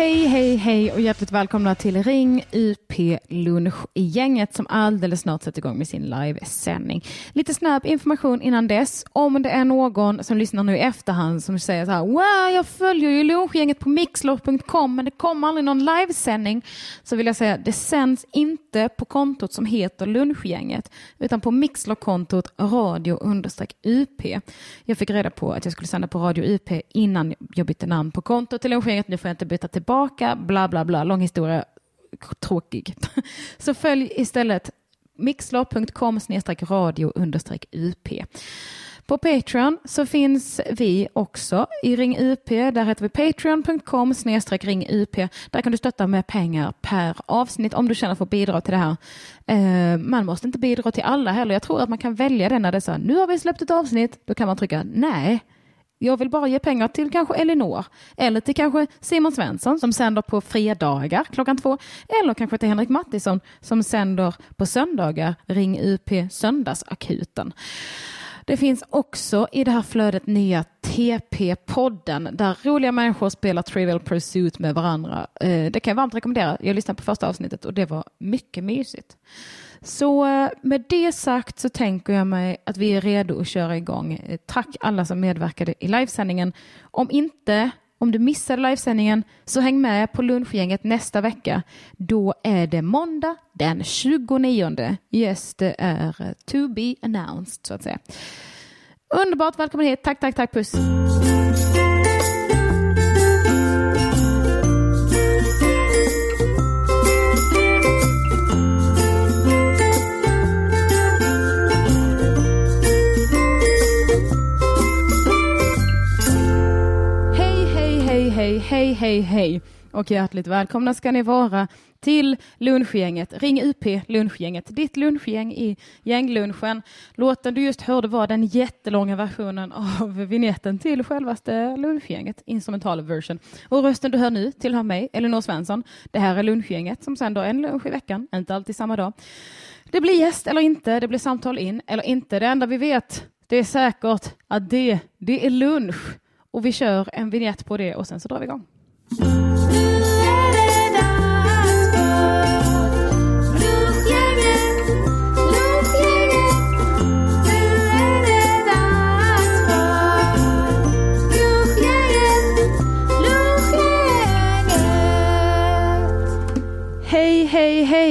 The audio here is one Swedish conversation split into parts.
Hej, hej, hej och hjärtligt välkomna till Ring UP Lunch i gänget som alldeles snart sätter igång med sin livesändning. Lite snabb information innan dess. Om det är någon som lyssnar nu i efterhand som säger så här, wow, jag följer ju lunchgänget på mixlor.com men det kommer aldrig någon livesändning. Så vill jag säga, det sänds inte på kontot som heter lunchgänget utan på mixlor-kontot radio UP. Jag fick reda på att jag skulle sända på radio UP innan jag bytte namn på kontot till lunchgänget. Nu får jag inte byta tillbaka, tillbaka, bla bla bla, lång historia, tråkig. Så följ istället mixlar.com radio UP. På Patreon så finns vi också i Ring UP. Där heter vi patreon.com ring UP. Där kan du stötta med pengar per avsnitt om du känner för att bidra till det här. Eh, man måste inte bidra till alla heller. Jag tror att man kan välja det när det är så här, nu har vi släppt ett avsnitt. Då kan man trycka nej. Jag vill bara ge pengar till kanske Elinor eller till kanske Simon Svensson som sänder på fredagar klockan två eller kanske till Henrik Mattisson som sänder på söndagar Ring UP Söndagsakuten. Det finns också i det här flödet nya TP-podden där roliga människor spelar Trivial Pursuit med varandra. Eh, det kan jag varmt rekommendera. Jag lyssnade på första avsnittet och det var mycket mysigt. Så eh, med det sagt så tänker jag mig att vi är redo att köra igång. Eh, tack alla som medverkade i livesändningen. Om inte, om du missade livesändningen så häng med på lunchgänget nästa vecka. Då är det måndag den 29. Yes, det är to be announced så att säga. Underbart, välkommen hit. Tack, tack, tack, puss. Hej, hej, hej, och hjärtligt välkomna ska ni vara till lunchgänget. Ring UP lunchgänget, ditt lunchgäng i gänglunchen. Låten du just hörde var den jättelånga versionen av vignetten till självaste lunchgänget, instrumental version. Och rösten du hör nu tillhör mig, Elinor Svensson. Det här är lunchgänget som sänder en lunch i veckan, inte alltid samma dag. Det blir gäst eller inte, det blir samtal in eller inte. Det enda vi vet, det är säkert att det, det är lunch. Och vi kör en vignett på det och sen så drar vi igång.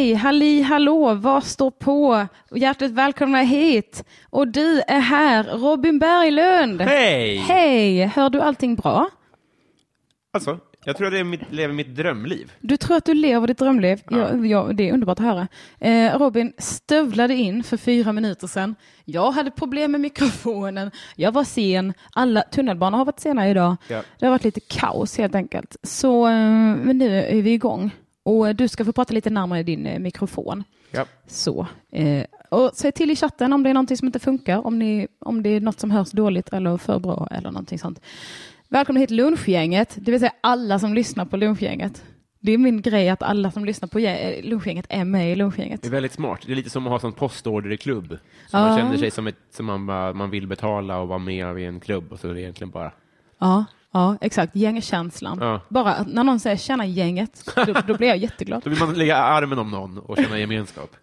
Hej, halli hallå, vad står på? Hjärtligt välkomna hit. Och du är här, Robin Berglund. Hej! Hej, hör du allting bra? Alltså, jag tror att jag mitt, lever mitt drömliv. Du tror att du lever ditt drömliv? Ja. Ja, ja det är underbart att höra. Eh, Robin stövlade in för fyra minuter sedan. Jag hade problem med mikrofonen. Jag var sen. Alla tunnelbanor har varit sena idag. Ja. Det har varit lite kaos helt enkelt. Så, eh, men nu är vi igång. Och du ska få prata lite närmare din eh, mikrofon. Ja. Så. Eh, och säg till i chatten om det är någonting som inte funkar, om, ni, om det är något som hörs dåligt eller för bra eller någonting sånt. Välkomna hit lunchgänget, det vill säga alla som lyssnar på lunchgänget. Det är min grej att alla som lyssnar på lunchgänget är med i lunchgänget. Det är väldigt smart. Det är lite som att ha sån postorder i klubb. Så ja. man känner sig som ett, som man, man vill betala och vara med i en klubb och så är det egentligen bara Ja. Ja, exakt. Gängkänslan. Ja. Bara när någon säger tjena gänget, då, då blir jag jätteglad. Då vill man lägga armen om någon och känna gemenskap.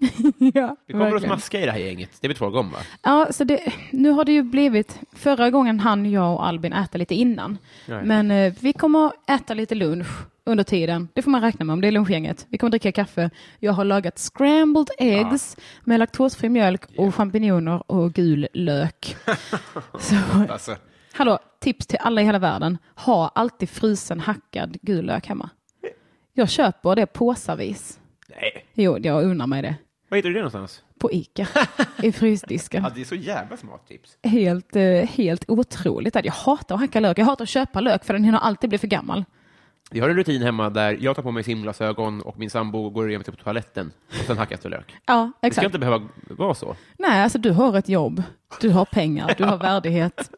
ja, vi kommer att smaska i det här gänget. Det är vi två om, va? Ja, så det, nu har det ju blivit, förra gången han, jag och Albin äta lite innan. Ja, Men eh, vi kommer äta lite lunch under tiden. Det får man räkna med om det är lunchgänget. Vi kommer dricka kaffe. Jag har lagat scrambled eggs ja. med laktosfri mjölk och champinjoner och gul lök. så, alltså. Hallå, tips till alla i hela världen. Ha alltid frusen hackad gul lök hemma. Jag köper det påsavis. Nej. Jo, jag unnar mig det. Var hittar du det någonstans? På Ica, i frysdisken. Ja, det är så jävla smart tips. Helt, eh, helt otroligt. Jag hatar att hacka lök. Jag hatar att köpa lök för den hinner alltid bli för gammal. Vi har en rutin hemma där jag tar på mig simglasögon och min sambo går igenom till toaletten och sen hackas det lök. Ja, exakt. Det ska inte behöva vara så. Nej, alltså du har ett jobb, du har pengar, du har värdighet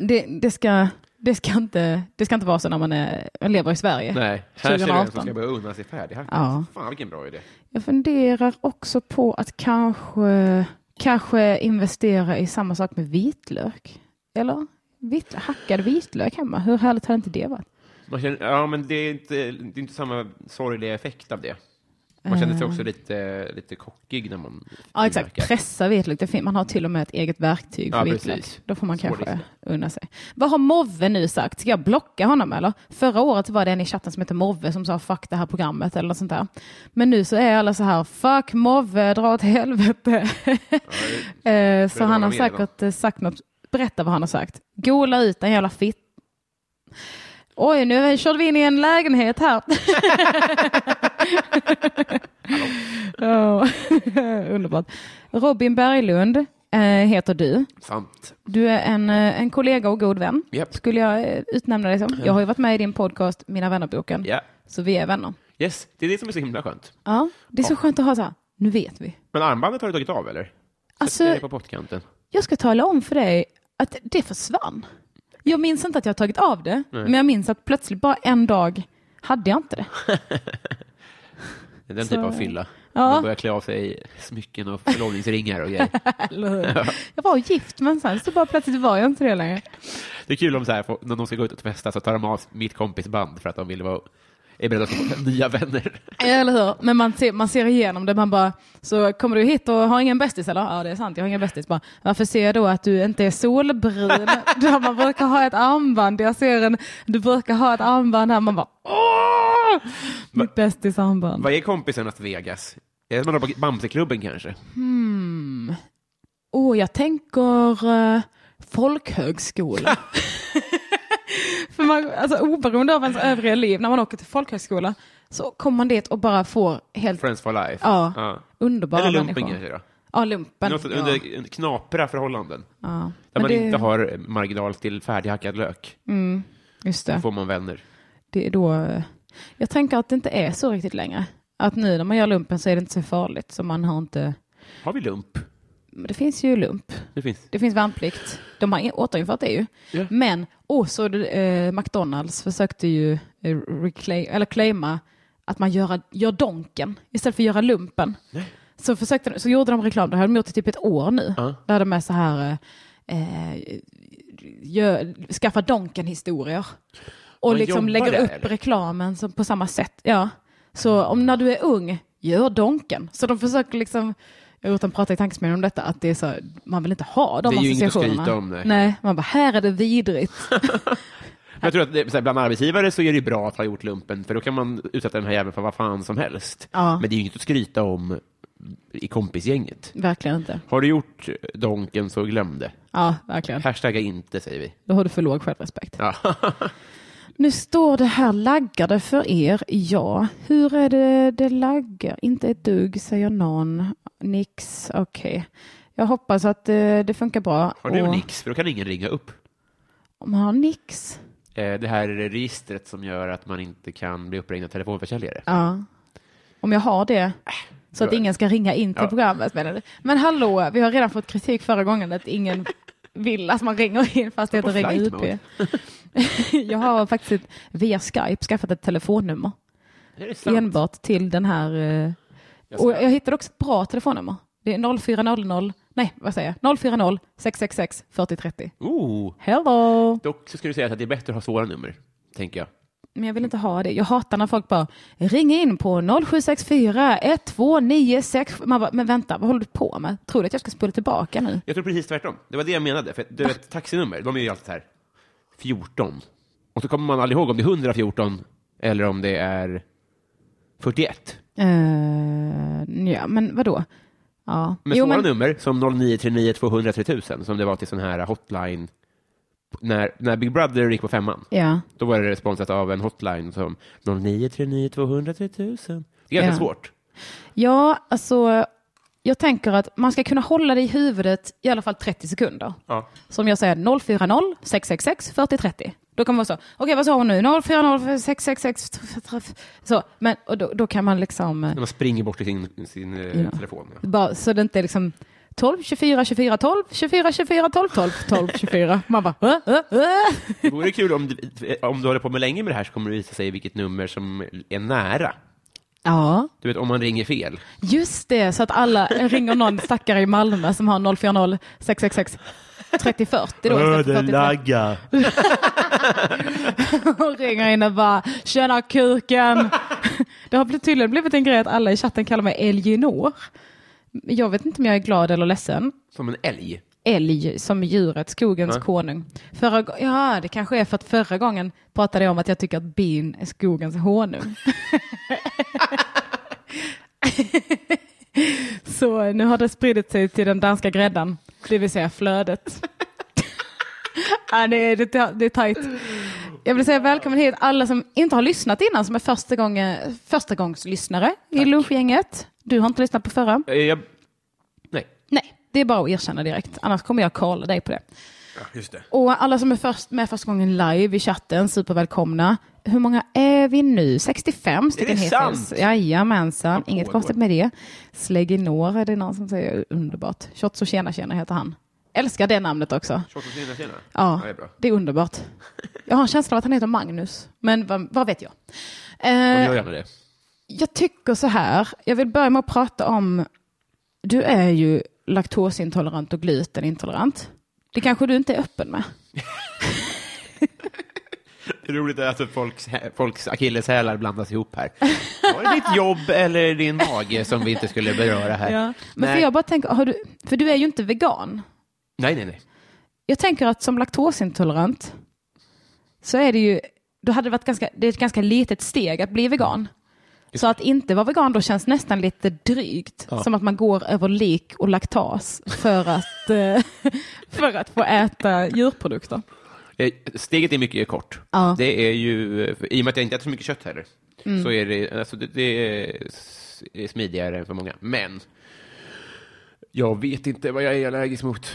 det, det, ska, det, ska inte, det ska inte vara så när man, är, lever i Sverige. Nej, här 2018. ser du som ska börja unna sig färdighackat. Ja. Fan vilken bra idé. Jag funderar också på att kanske, kanske investera i samma sak med vitlök. Eller vit, hackad vitlök hemma. Hur härligt hade inte det varit? Känner, ja, men det är, inte, det är inte samma sorgliga effekt av det. Man känner sig också lite, lite kockig när man Ja, exakt. tillverkar. Pressa vitlök. Man har till och med ett eget verktyg för Ja, vitlök. precis. Då får man kanske Svårlista. unna sig. Vad har Move nu sagt? Ska jag blocka honom eller? Förra året var det en i chatten som heter Move som sa fuck det här programmet eller något sånt där. Men nu så är alla så här fuck Move, dra åt helvete. Eh, så han har säkert eh, sagt något. Berätta vad han har sagt. Gola ut en jävla fitt. Oj, nu körde vi in i en lägenhet här. Ja, Underbart. Robin Berglund eh, heter du. Sant. Du är en, eh, en kollega och god vän, Japp. skulle jag eh, utnämna dig som. Jag har ju varit med i din podcast Mina vännerboken, Ja. så vi är vänner. Yes, det är det som är så himla skönt. Ja, det är så skönt att ha så här, nu vet vi. Men armbandet har du tagit av, eller? Alltså- på pottkanten. Jag ska tala om för dig att det försvann. Jag minns inte att jag har tagit av det, men jag minns att plötsligt bara en dag hade jag inte det. Det är den Så- typen av fylla. Ja. Man börjar klä av sig smycken och förlovningsringar och grejer. Jag var gift, men sen så bara plötsligt var jag inte det längre. Det är kul om så här, när de ska gå ut och festa så tar de av mitt kompisband för att de vill vara är beredda att få nya vänner. Eller hur? Men man ser, man ser igenom det. Man bara, så kommer du hit och har ingen bästis eller? Ja, det är sant, jag har ingen bästis. Bara, Varför ser jag då att du inte är solbrun? Där man brukar ha ett armband. Jag ser en, du brukar ha ett armband här. Man bara, åh! Mitt bästisarmband. Vad är kompisarnas Vegas? Är det man har på Bamseklubben kanske? Åh, jag tänker uh, folkhögskola. För man, alltså, oberoende av ens övriga liv, när man åker till folkhögskola så kommer man dit och bara får helt Friends for life? Ja. underbara Eller lumpen människor. kanske då? Ja, lumpen. Något ja. under knapra förhållanden. Ja. Där Men man det, inte har marginal till färdighackad lök. Just Då det. får man vänner. det är då, eh, jag tänker att det inte är så riktigt längre. Att nu när man gör lumpen så är det inte så farligt. Så man har inte, Har vi lump? Det finns ju lump. Det finns. Det finns värnplikt. De har återinfört det ju. Ja. Men, och så eh, McDonalds försökte ju eh, reclaim, eller claima att man gör, gör donken istället för att göra lumpen. Så, försökte, så gjorde de reklam, det har de gjort i typ ett år nu. Ja. Där de är så här, eh, eh, gör, skaffa donken-historier. Och Man liksom lägger där, upp eller? reklamen som, på samma sätt. Ja. Så om när du är ung, gör donken. Så de försöker liksom, jag en prata i tankesmedjan om detta, att det är så, man vill inte ha de Det är ju inget att associationerna. skryta om, nej. nej, man bara, här är det vidrigt. Jag tror att det, så här, bland arbetsgivare så är det bra att ha gjort lumpen, för då kan man utsätta den här jäveln för vad fan som helst. Ja. Men det är ju inget att skryta om i kompisgänget. verkligen inte. Har du gjort donken så glöm det. Ja, verkligen. Hashtagga inte, säger vi. Då har du för låg självrespekt. Ja. Nu står det här laggade för er. Ja, hur är det det laggar? Inte ett dugg, säger någon. Nix, okej. Jag hoppas att eh, det funkar bra. Har du Och Nix? För då kan ingen ringa upp. Om man har nix? Eh, Det här registret som gör att man inte kan bli uppringd av telefonförsäljare. Ja. Om jag har det. Så att bra. ingen ska ringa in till Ja. programmet. menar du? Men hallå, vi har redan fått kritik förra gången att ingen vill att man ringer in fast det heter flight UP. jag har faktiskt via Skype skaffat ett telefonnummer. Enbart till den här. eh, Jag Och jag hittade också ett bra telefonnummer. Det är 0400, nej vad säger jag, 040 666 4030. Oh, Hello! dock så ska du säga att det är bättre att ha svåra nummer, tänker jag. Men jag vill inte ha det. Jag hatar när folk bara ring in på 0764 1296. Man bara, men vänta, vad håller du på med? Tror du att jag ska spola tillbaka nu? Jag tror precis tvärtom. Det var det jag menade. För du vet, taxinummer, de är ju alltid så här 14. Och så kommer man aldrig ihåg om det är 114 eller om det är 41. Uh, ja, men vadå? Ja. Med Jo, svåra men, nummer som 0939 200 3000 som det var till sån här hotline när, när Big Brother gick på femman. ja. Då var det sponsrat av en hotline som 0939 200 3000. Det är ganska Ja. svårt. ja, alltså jag tänker att man ska kunna hålla det i huvudet i alla fall 30 sekunder. Ja. Som jag säger 040 666 4030. Då kan man vara så, okej vad sa hon nu? 040 666 så, men och då, då kan man liksom eh, När man springer bort till sin, sin eh, Ja. telefon. Ja. bara, så det inte är liksom 12, 24, 24, 12, 24, 24, 12, 12, 12, 24. Man bara, äh, äh, äh. Det vore kul om du, om du håller på med länge med det här så kommer det visa sig vilket nummer som är nära. Ja, Du vet, om man ringer fel. just det, så att alla ringer någon stackare i Malmö som har 040 666 30-40 då istället för 43. laggar. och ringer in och bara “Tjena kuken!” Det har blivit- tydligen blivit en grej att alla i chatten kallar mig Elginor. Jag vet inte om jag är glad eller ledsen. Som en älg. Älg som djuret, skogens Ja. konung. Förra, ja, det kanske är för att förra gången pratade jag om att jag tycker att bin är skogens honung. Så nu har det spridit sig till den danska gräddan, det vill säga flödet. ja, det, är, det, är- tajt. Jag vill säga välkommen hit alla som inte har lyssnat innan, som är första, gången, första gångs lyssnare i lunchgänget. Du har inte lyssnat på förra? Eh, Jag... Nej. Nej, det är bara att erkänna direkt. Annars kommer jag kolla dig på det. Ja, just det. Och alla som är först, med första gången live i chatten, supervälkomna. Hur många är vi nu? 65 stycken hittills. sant? Jajamensan, inget konstigt med det. Sleginor är det någon som säger underbart. Shots och tjena tjena heter han. Älskar det namnet också. Tjock och tjena, tjena. Ja, det är bra. det är underbart. Jag har en känsla av att han heter Magnus, men vad, vad vet jag? Eh, gör gärna det. jag tycker så här, jag vill börja med att prata om, du är ju laktosintolerant och glutenintolerant. Det kanske du inte är öppen med? Det är roligt att folks, folks akilleshälar blandas ihop här. Var det ditt jobb eller din mage som vi inte skulle beröra här? Ja. Men Nej. för jag bara tänker, du, för du är ju inte vegan. Nej, nej, nej. Jag tänker att som laktosintolerant så är det ju, då hade det varit ganska, det är ett ganska litet steg att bli vegan. Så att inte vara vegan då känns nästan lite drygt. Ja. Som att man går över lik och laktas för att, eh, för att få äta djurprodukter. Eh, Steget är mycket kort. Ja. Mm. Det är ju, i och med att jag inte äter så mycket kött heller, så är det, alltså det, det är smidigare än för många. Men jag vet inte vad jag är allergisk mot.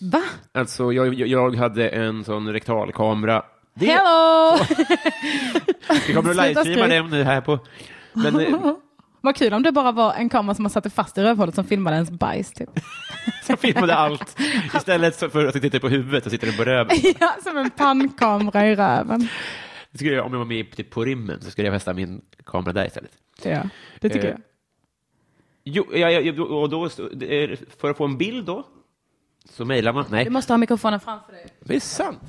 Va? Alltså, jag, jag- hade en sån rektalkamera. Det, Hello! vi kommer att livestreama den nu här på... Men, eh, Vad kul om det bara var en kamera som man satte fast i rövhålet som filmade ens bajs. Typ. jag filmade allt. Istället för att titta på huvudet så sitter den på röven. ja, som en pannkamera i röven. Det skulle jag, om jag var med typ på rimmen så skulle jag fästa min kamera där istället. Ja, det tycker Eh, jag. Jo, ja, ja, och då, för att få en bild då, så mejlar man. Nej, Du måste ha mikrofonen framför dig. det är sant.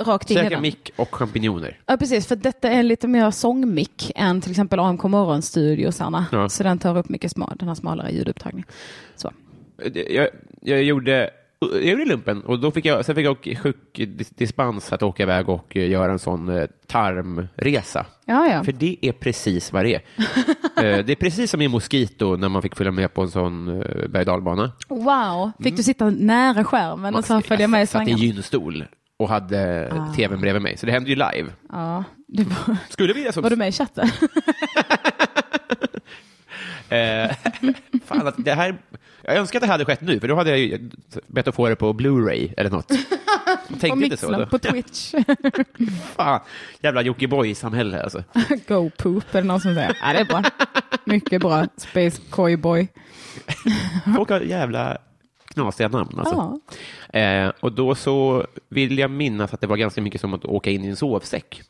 Rakt in i den. mick och champinjoner. Ja, precis. För detta är lite mer sångmick än till exempel AMK Morgonstudiosarna. Ja. Så den tar upp mycket smal, den har smalare ljudupptagning. Så. Jag, jag, gjorde, jag gjorde lumpen och då fick jag, sen fick jag sjukdispens att åka iväg och eh, göra en sån eh, tarmresa. Ja, ja. För det är precis vad det är. Eh, det är precis som i Mosquito när man fick följa med på en sån berg. Wow. Fick du sitta nära skärmen och så följa med i Jag satt i en svängen? gynstol och hade Ah. tvn bredvid mig, så det hände ju live. Ja. Det var, Skulle vilja så var du med i chatten? Eh, fan, att det här, jag önskar att det hade skett nu, för då hade jag ju bett att få det på Blu-ray eller något. På Tänkte inte så. Mixlen, Då. på Twitch. Fan, jävla Jockiboi-samhälle alltså. Go poop eller någon som säger. Ja, det är bra. Mycket bra. Space Coy Boy. Folk har jävla knasiga namn alltså. Ja. Eh, och då så vill jag minnas att det var ganska mycket som att åka in i en sovsäck.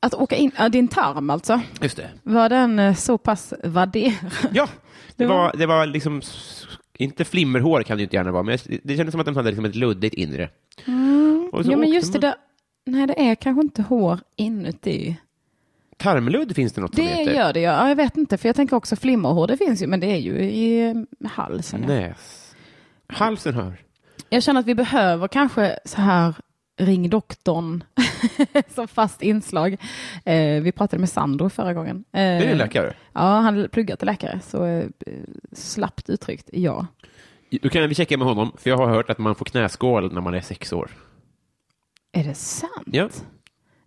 Att åka in, ja, din tarm alltså. Just det. Var den eh, så pass vadderad? Ja, det Det var- det var liksom, inte flimmerhår kan det ju inte gärna vara, men det kändes som att den hade liksom ett luddigt inre. Så Ja, men just det där. Nej, det är kanske inte hår inuti. Tarmludd finns det något som Det heter. gör det, ja. ja. Jag vet inte, för jag tänker också flimmerhår, det finns ju, men det är ju i halsen. Näs. Halsen hör. Jag känner att vi behöver kanske så här Ring doktorn som fast inslag. Eh, vi pratade med Sandro förra gången. Eh, Det är en läkare. Ja, han pluggar till läkare, så eh, slappt uttryckt, ja. Då kan vi checka med honom, för jag har hört att man får knäskål när man är sex år. Är det sant? Ja,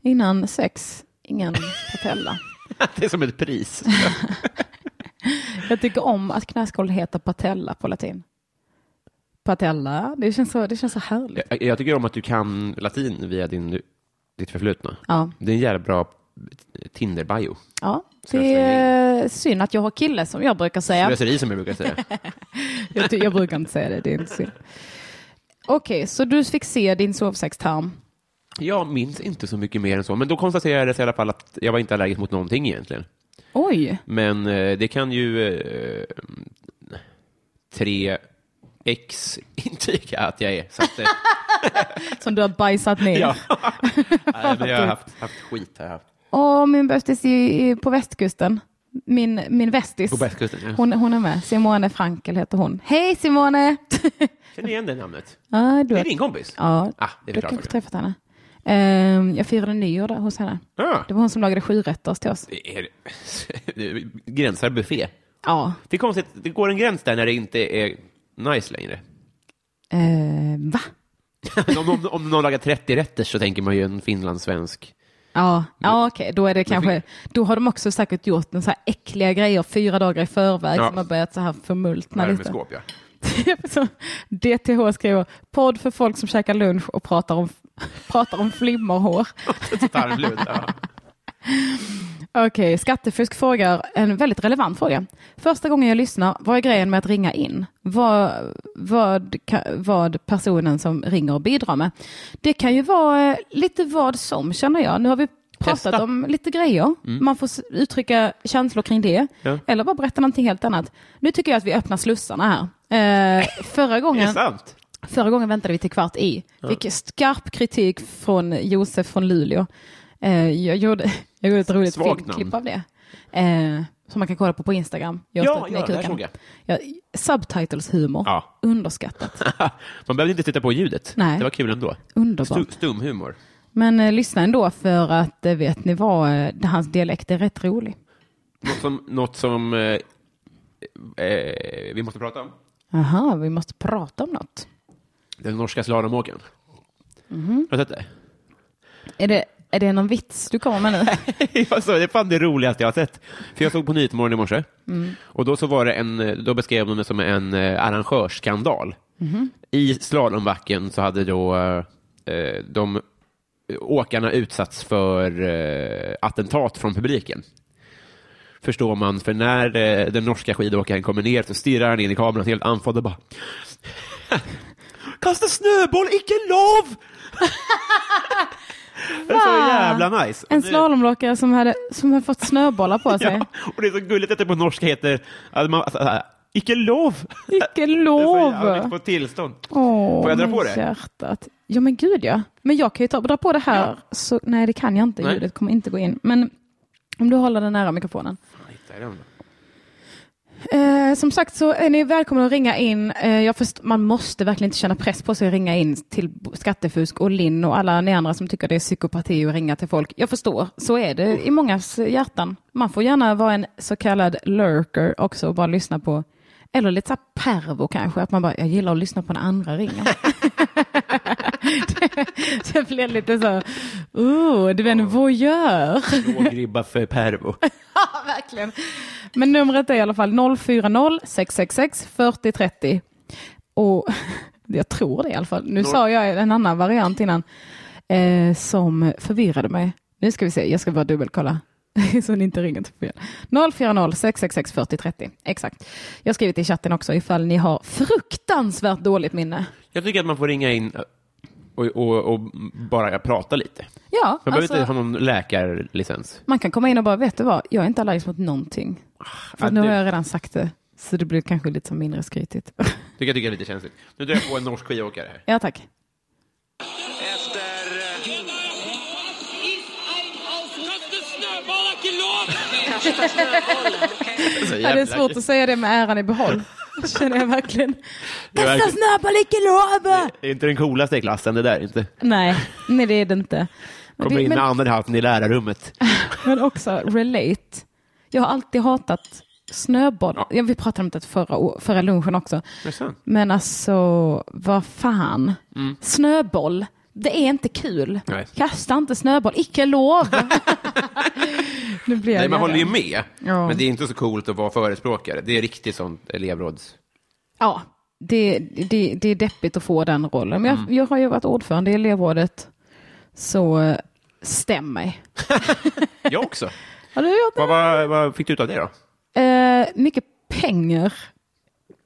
Innan sex, ingen patella. det är som ett pris. Jag tycker om att knäskål heter patella på latin. Patella, det känns så, det känns så härligt. jag, jag tycker om att du kan latin via din, ditt förflutna. Ja, Det är en jävla bra Tinder-bio. ja. Det är synd att jag har kille som jag brukar säga. Slöseri som jag brukar säga. Jag, jag brukar inte säga det, det är inte synd. Okej, så du fick se din sovsäckstarm. Jag minns inte så mycket mer än så, men då konstaterades i alla fall att jag var inte allergisk mot någonting egentligen. Oj, Men eh, det kan ju... Eh, tre ex intyga att jag är. Så att, Som du har bajsat ner. ja. Nej, men jag har haft, haft skit. Har jag haft. Och min bästis i, i, på västkusten. Min, min västis. På västkusten. Ja. Hon, hon är med. Simone Frankel heter hon. Hej Simone! Känner igen det namnet. ja, du Det är har, din kompis? ja, Ah, det är du klart. kanske träffat henne. Ehm, jag firade nyår där hos henne. Ah, Det var hon som lagade sju rätter till oss. det är, det gränsar buffé. Ja. Det är konstigt, det går en gräns där när det inte är nice längre. Ehm, va? om, om, om någon lagar 30 rätter så tänker man ju en finlandssvensk. Ja, ja okej, då är det kanske, då har de också säkert gjort en så här äckliga grejer fyra dagar i förväg Ja. som har börjat så här förmultna lite. Värmeskåp, ja. Så DTH skriver podd för folk som käkar lunch och pratar om, pratar om flimmerhår. Tarmlud, ja. Okej, Skattefusk frågar en väldigt relevant fråga. Första gången jag lyssnar, vad är grejen med att ringa in? Vad, vad, vad personen som ringer bidrar med? Det kan ju vara eh, lite vad som känner jag. Nu har vi pratat Testa. om lite grejer. Man får uttrycka känslor kring det. Ja. Eller bara berätta någonting helt annat. Nu tycker jag att vi öppnar slussarna här. Eh, förra gången. Förra gången väntade vi till kvart i. Fick skarp kritik från Josef från Luleå. Eh, jag, gjorde, jag gjorde ett roligt filmklipp av det. Eh, som man kan kolla på på Instagram. Jag Ja, ja, det såg jag. Ja, subtitles-humor. Ja. Underskattat. Man behövde inte titta på ljudet. Nej. Det var kul ändå. Underbart. Stu, stumhumor. Men eh, lyssna ändå för att eh, vet ni vad, eh, hans dialekt är rätt rolig. Något som, något som eh, eh, vi måste prata om. Aha, vi måste prata om något. Den norska slalomåkaren. Mhm. Har du sett det? Är det, är det någon vits du kommer med nu? alltså, det är fan det roligaste jag har sett. För jag såg på Nyhetsmorgon i morse. Och då så var det en, då beskrev de det som en eh, arrangörsskandal. I slalombacken så hade då eh, de åkarna utsatts för eh, attentat från publiken. Förstår man, för när eh, den norska skidåkaren kommer ner så stirrar han in i kameran helt andfådd och bara Kasta snöboll, icke lov! det är så jävla nice. En slalomlockare som hade, som hade fått snöbollar på sig. Ja, och det är så gulligt att det på norska heter att man, alltså, icke lov. Icke lov! mycket på tillstånd. Åh, Får jag dra på det? Hjärtat. Ja men gud ja. Men jag kan ju ta, dra på det här. Så, nej det kan jag inte. Nej. Ljudet kommer inte gå in. Men om du håller den nära mikrofonen. Hittar jag den då? Eh, som sagt så är ni välkomna att ringa in. Eh, jag först, man måste verkligen inte känna press på sig att ringa in till Skattefusk och Linn och alla ni andra som tycker det är psykopati att ringa till folk. Jag förstår, så är det i mångas hjärtan. Man får gärna vara en så kallad lurker också och bara lyssna på eller lite så här pervo kanske, att man bara, jag gillar att lyssna på när andra ringer. det, det blir lite så, oh, du är en voyeur. Låg ribba för pervo. Ja, verkligen. Men numret är i alla fall 040 666 4030. Och jag tror det i alla fall. Nu Noll- sa jag en annan variant innan eh, som förvirrade mig. Nu ska vi se, jag ska bara dubbelkolla. Så ni inte ringer till fel. 040 666 4030. Exakt. Jag har skrivit i chatten också ifall ni har fruktansvärt dåligt minne. Jag tycker att man får ringa in och, och, och bara prata lite. Ja, Man behöver alltså, inte ha någon läkarlicens. man kan komma in och bara, vet du vad, jag är inte allergisk mot någonting. För Ja, nu det- har jag redan sagt det. Så det blir kanske lite så mindre skrytigt. Det jag tycker jag är lite känsligt. Nu drar jag på en norsk skidåkare här. ja, tack. Ja, det är svårt att säga det med äran i behåll. Känner jag verkligen. Det är Kasta verkligen- snöboll, icke lov! Det är inte den coolaste i klassen det där inte. Nej, nej det är det inte. Men, Kommer in med men, andra halvan i lärarrummet. men också relate. Jag har alltid hatat snöboll. Ja. Ja. Vi pratade om det förra, förra lunchen också. Men alltså, vad fan. Snöboll, det är inte kul. Nej. Kasta inte snöboll, icke lov. nu blir Nej, man håller ju med. Ja. Men det är inte så coolt att vara förespråkare. Det är riktigt sånt elevråds... Ja, det, det, det är deppigt att få den rollen. Men jag, jag har ju varit ordförande i elevrådet, så stäm mig. Jag också. Har du gjort vad, vad, vad fick du ut av det då? Eh, mycket pengar.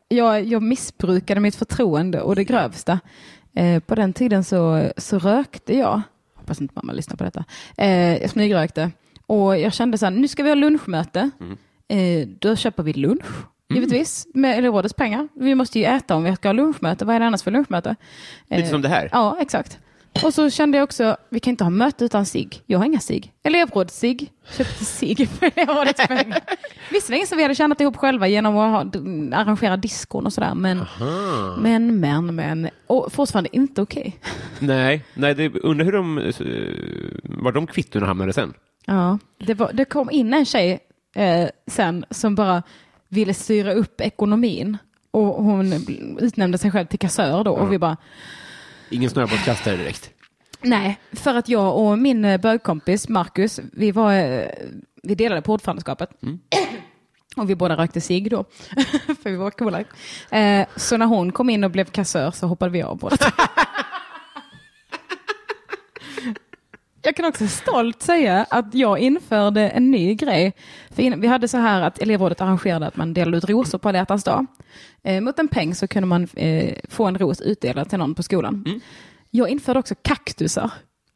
Jag, jag missbrukade mitt förtroende och det grövsta. Eh, på den tiden så, så rökte jag. Hoppas inte mamma lyssnar på detta. Eh, jag smygrökte. Och jag kände så här, nu ska vi ha lunchmöte. Eh, då köper vi lunch. givetvis, med elevrådets pengar. Vi måste ju äta om vi ska ha lunchmöte. Vad är det annars för lunchmöte? Lite Eh, som det här. Ja, exakt. Och så kände jag också, vi kan inte ha möte utan sig. Jag har inga sig. Elevråds-sig. Köpte sig för elevrådets pengar. Visserligen så vi hade tjänat ihop själva genom att ha, arrangera diskon och sådär. Men, men, men, men. Och fortfarande inte okej. Nej, nej det, undrar hur de, eh, var de kvittorna hamnade sen. Ja, det, var, det kom in en tjej eh, sen som bara ville styra upp ekonomin. Och hon utnämnde sig själv till kassör då. Och vi bara, Ingen snöbollskastare direkt. nej, för att jag och min eh, bögkompis Marcus, vi, var, eh, vi delade på ordförandeskapet. Och vi båda rökte sig då, för vi var coola. Eh, så när hon kom in och blev kassör så hoppade vi av båda två. Jag kan också stolt säga att jag införde en ny grej. Innan, vi hade så här att elevrådet arrangerade att man delade ut rosor på alla hjärtans dag. Eh, mot en peng så kunde man eh, få en ros utdelad till någon på skolan. Jag införde också kaktusar.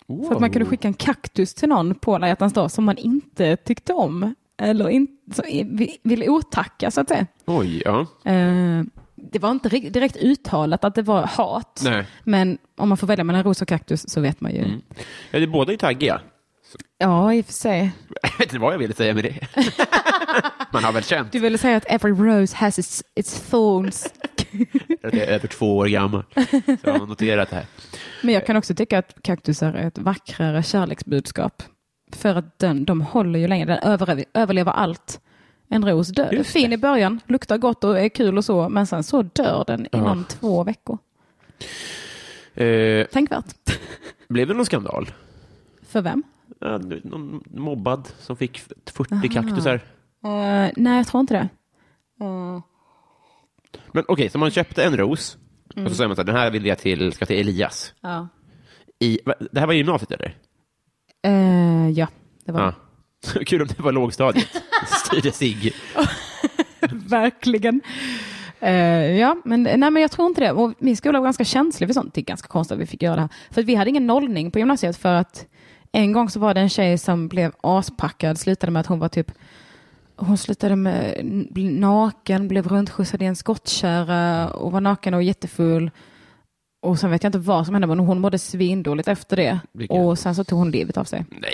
Så att man kunde skicka en kaktus till någon på alla hjärtans dag som man inte tyckte om. Eller in, så, vi- ville otacka så att säga. Oj, ja. Eh, det var inte direkt uttalat att det var hat. Nej. Men om man får välja mellan ros och kaktus så vet man ju. Ja, det är båda är taggiga. Ja, i och för sig. Jag vet inte vad jag ville säga med det. Man har väl känt Du ville säga att every rose has its, its thorns. jag är över två år gammal. Så jag har noterat det här. Men jag kan också tycka att kaktusar är ett vackrare kärleksbudskap. För att den, de håller ju länge, den överlever allt. En ros dör. Fin i början, luktar gott och är kul och så, men sen så dör den inom två veckor. Eh, Tänkvärt. blev det någon skandal? För vem? Ja, någon mobbad som fick 40 kaktusar. Eh, nej, jag tror inte det. Eh, Men okej, så man köpte en ros och så säger man så här, den här vill jag till, ska till Elias. ja. I, det här var gymnasiet eller? Eh, ja, det var Ja. Kul om det var lågstadiet. Styrde sig. Verkligen. Eh, ja, men, nej, men jag tror inte det. Och min skola var ganska känslig för sånt. Det är ganska konstigt att vi fick göra det här. För vi hade ingen nollning på gymnasiet för att en gång så var det en tjej som blev aspackad, slutade med att hon var typ hon slutade med naken, blev runtskjutsad i en skottkärra och var naken och jättefull. Och sen vet jag inte vad som hände, men hon mådde svindåligt efter det. Vilken? Och sen så tog hon livet av sig. Nej!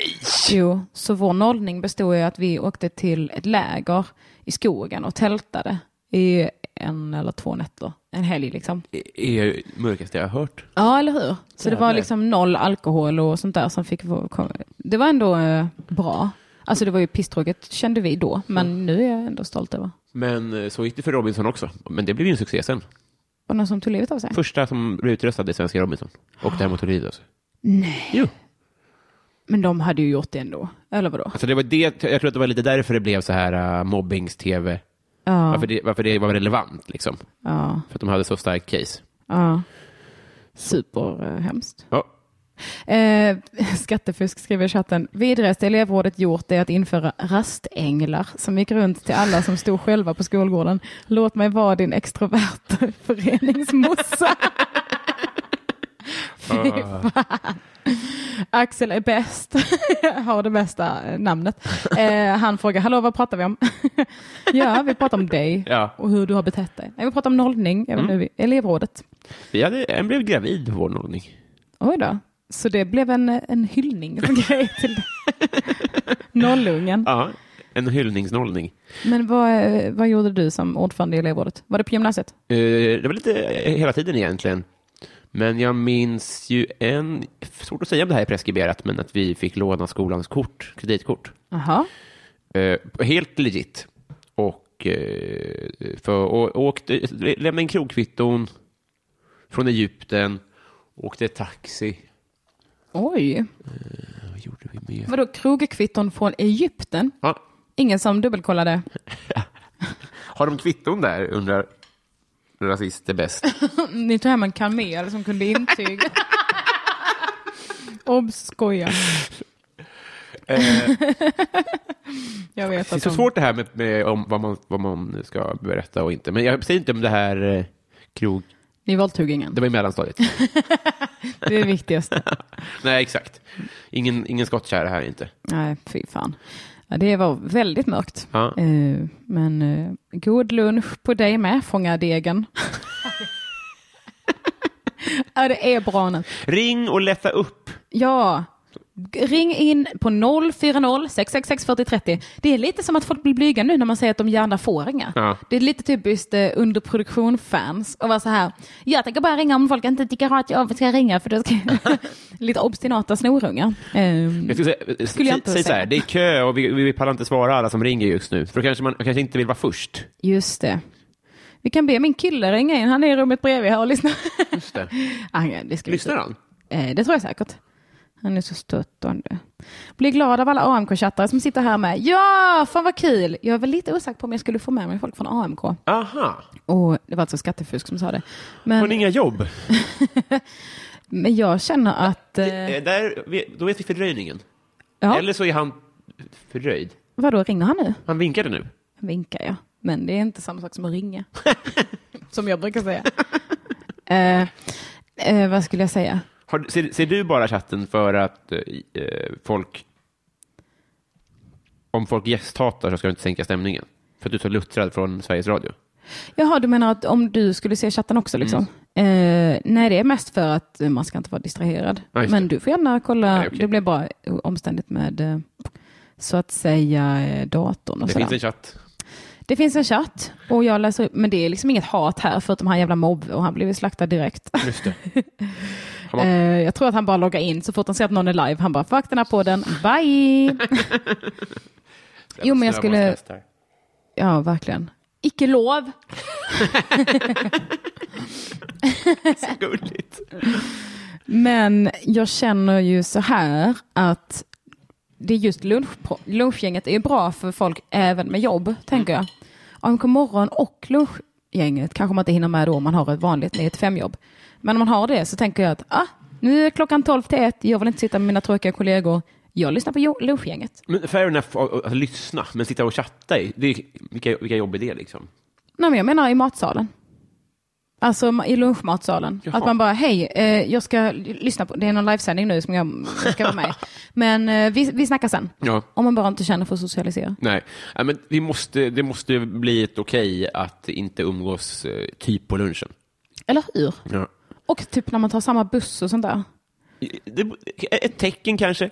Jo, så vår nollning bestod i att vi åkte till ett läger i skogen och tältade i en eller två nätter. En helg liksom. Det är mörkaste jag har hört. Ja, eller hur? Så det var liksom noll alkohol och sånt där som fick Det var ändå eh, bra. Alltså det var ju pisstråkigt kände vi då, men nu är jag ändå stolt över. Men eh, så gick det för Robinson också. Men det blev ju en succé sen. Och någon som tog livet av sig? Första som blev utröstad i Svenska Robinson. Och däremot tog livet av sig. Nej. Jo. Men de hade ju gjort det ändå. Eller vadå? Alltså det var det, jag tror att det var lite därför det blev så här uh, mobbings-tv. Ja, Varför, det, varför det var relevant liksom. ja, För att de hade så starkt case. ja. Superhemskt. Ja. Eh, skattefusk skriver i chatten. Vidrigaste elevrådet gjort är att införa rastänglar som gick runt till alla som stod själva på skolgården. Låt mig vara din extroverta föreningsmossa. Fan. Axel är bäst, har det bästa eh, namnet. Eh, han frågar, hallå vad pratar vi om? ja, vi pratar om dig Ja. och hur du har betett dig. Nej, vi pratar om nollning, även nu, elevrådet. Vi hade, en blev gravid på vår nollning. Oj då. Så det blev en, en hyllning grej till nollungen. Ja, en hyllningsnollning. Men vad, vad gjorde du som ordförande i elevrådet? Var det på gymnasiet? Eh, det var lite hela tiden egentligen. Men jag minns ju en, svårt att säga om det här är preskriberat, men att vi fick låna skolans kort, kreditkort. Jaha. Eh, helt legit. Och, eh, för, och, åkte, lämnade in krogkvitton från Egypten, åkte taxi. Oj. Vad gjorde vi mer? Vadå krogkvitton från Egypten? Ja, Ingen som dubbelkollade? har de kvitton där, undrar rasist är bäst. Ni tog hem en kamel som kunde intyga. Obs, skoja. Jag vet Det är så de... svårt det här med, med om vad, man, vad man ska berätta och inte. Men jag säger inte om det här eh, krog... Ni våldtog ingen. Det var i mellanstadiet. Det är det viktigaste. Nej, exakt. Ingen, ingen skottkärra här inte. Nej, fy fan. Ja, det var väldigt mörkt. Ja. Eh, men eh, god lunch på dig med, fånga degen. ja, det är bra nu. Ring och lätta upp. Ja, ring in på 040 666 4030. Det är lite som att folk blir blyga nu när man säger att de gärna får ringa. Ja. Det är lite typiskt eh, underproduktion-fans och vara så här, jag tänker bara ringa om folk inte tycker att jag ska ringa för då ska lite obstinata snorungar. Jag skulle säga, Skulle jag inte säg så säga. här, det är kö och vi, vi pallar inte svara alla som ringer just nu. För då kanske man kanske inte vill vara först. just det. Vi kan be min kille ringa in, han är i rummet bredvid här och lyssnar. Just det. Ah, det Lyssnar han? Eh, det tror jag säkert. Han är så stöttande. Blir glad av alla AMK-chattare som sitter här med. Ja, fan vad kul! Jag väl lite osäker på om jag skulle få med mig folk från AMK. Aha. Och det var alltså skattefusk som sa det. Har ni Men, inga jobb? men jag känner att... Eh, Eh, Där, då vet vi fördröjningen. ja, Eller så är han fördröjd. vadå, ringer han nu? Han vinkade nu. Vinkar jag. Men det är inte samma sak som att ringa. som jag brukar säga. eh, eh, vad skulle jag säga? Har, ser, ser du bara chatten för att eh, eh, folk... Om folk gästhatar så ska du inte sänka stämningen? För att du är så luttrad från Sveriges Radio? Jaha, du menar att om du skulle se chatten också liksom? Eh, nej, det är mest för att man ska inte vara distraherad. Just Men du får gärna kolla. Nej, okej. Det blir bara omständigt med eh, så att säga eh, datorn och Det sådär. finns en chatt. Det finns en chatt och jag läser men det är liksom inget hat här förutom han jävla mobb och han blev slaktad direkt. Just Eh, jag tror att han bara loggar in så fort han ser att någon är live. Han bara, fuck den här podden, bye! Jo, men jag skulle-. Ja, verkligen. Icke lov. Så gulligt. Men jag känner ju så här att det är just lunch, lunchgänget är ju bra för folk även med jobb, tänker jag. AMK morgon och lunchgänget kanske man inte hinner med då om man har ett vanligt 9-5 jobb. Men om man har det så tänker jag att ah, nu är klockan 12 till 1, jag vill inte sitta med mina tråkiga kollegor. Jag lyssnar på lunchgänget. Men fair enough att, lyssna, men sitta och chatta, i- det är, vilka, vilka jobb är det liksom? Nej, men jag menar i matsalen. Alltså i lunchmatsalen. Jaha. Att man bara, hej, eh, jag ska lyssna på, det är någon livesändning nu som jag, ska vara med. Men eh, vi, vi snackar sen. Ja. Om man bara inte känner för att socialisera. Nej, ja, men vi måste, det måste bli ett okej att inte umgås eh, typ på lunchen. Eller hur? Ja. Och typ när man tar samma buss och sånt där. Det, ett tecken kanske.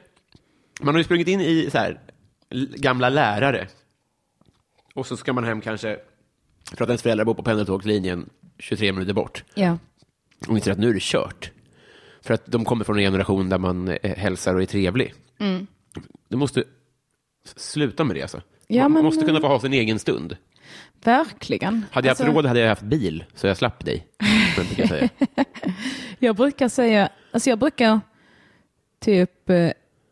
Man har ju sprungit in i så här, gamla lärare. Och så ska man hem kanske, för att ens föräldrar bor på pendeltågslinjen 23 minuter bort. Ja. Och inser att nu är det kört. För att de kommer från en generation där man eh, hälsar och är trevlig. Mm. Du måste sluta med det alltså. Ja, man men- måste kunna få ha sin egen stund. Verkligen. Hade jag haft Alltså, råd hade jag haft bil, så jag slapp dig. jag brukar säga. Jag brukar säga, alltså jag brukar typ eh,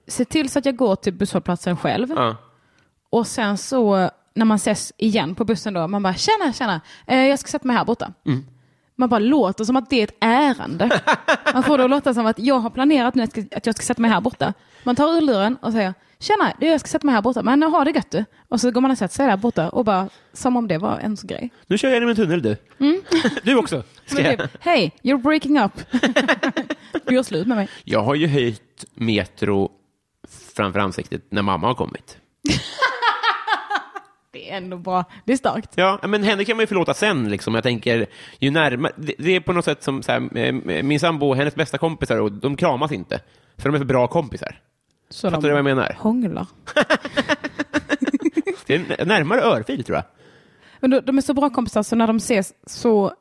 se till så att jag går till busshållplatsen själv. Ja. Och sen så när man ses igen på bussen då, man bara tjena, tjena, eh, jag ska sätta mig här borta. Mm. Man bara låter som att det är ett ärende. Man får då låta som att jag har planerat nu att jag ska- att jag ska sätta mig här borta. Man tar ur luren och säger tjena, du, jag ska sätta mig här borta, men ha det gött du. Och så går man och sätter sig där borta och bara som om det var ens grej. Nu kör jag genom en tunnel du. Du också. Typ, hej, you're breaking up. du gör slut med mig. jag har ju höjt metro framför ansiktet när mamma har kommit. Det är ändå bra, det är starkt. Ja, men henne kan man ju förlåta sen. Liksom. Jag tänker, ju närmare, det, det är på något sätt som så här, eh, min sambo och hennes bästa kompisar, och de kramas inte. För de är för bra kompisar. Så Fattar du vad jag menar? hånglar. Det är närmare örfil, tror jag. Men de, de är så bra kompisar så när de ses så...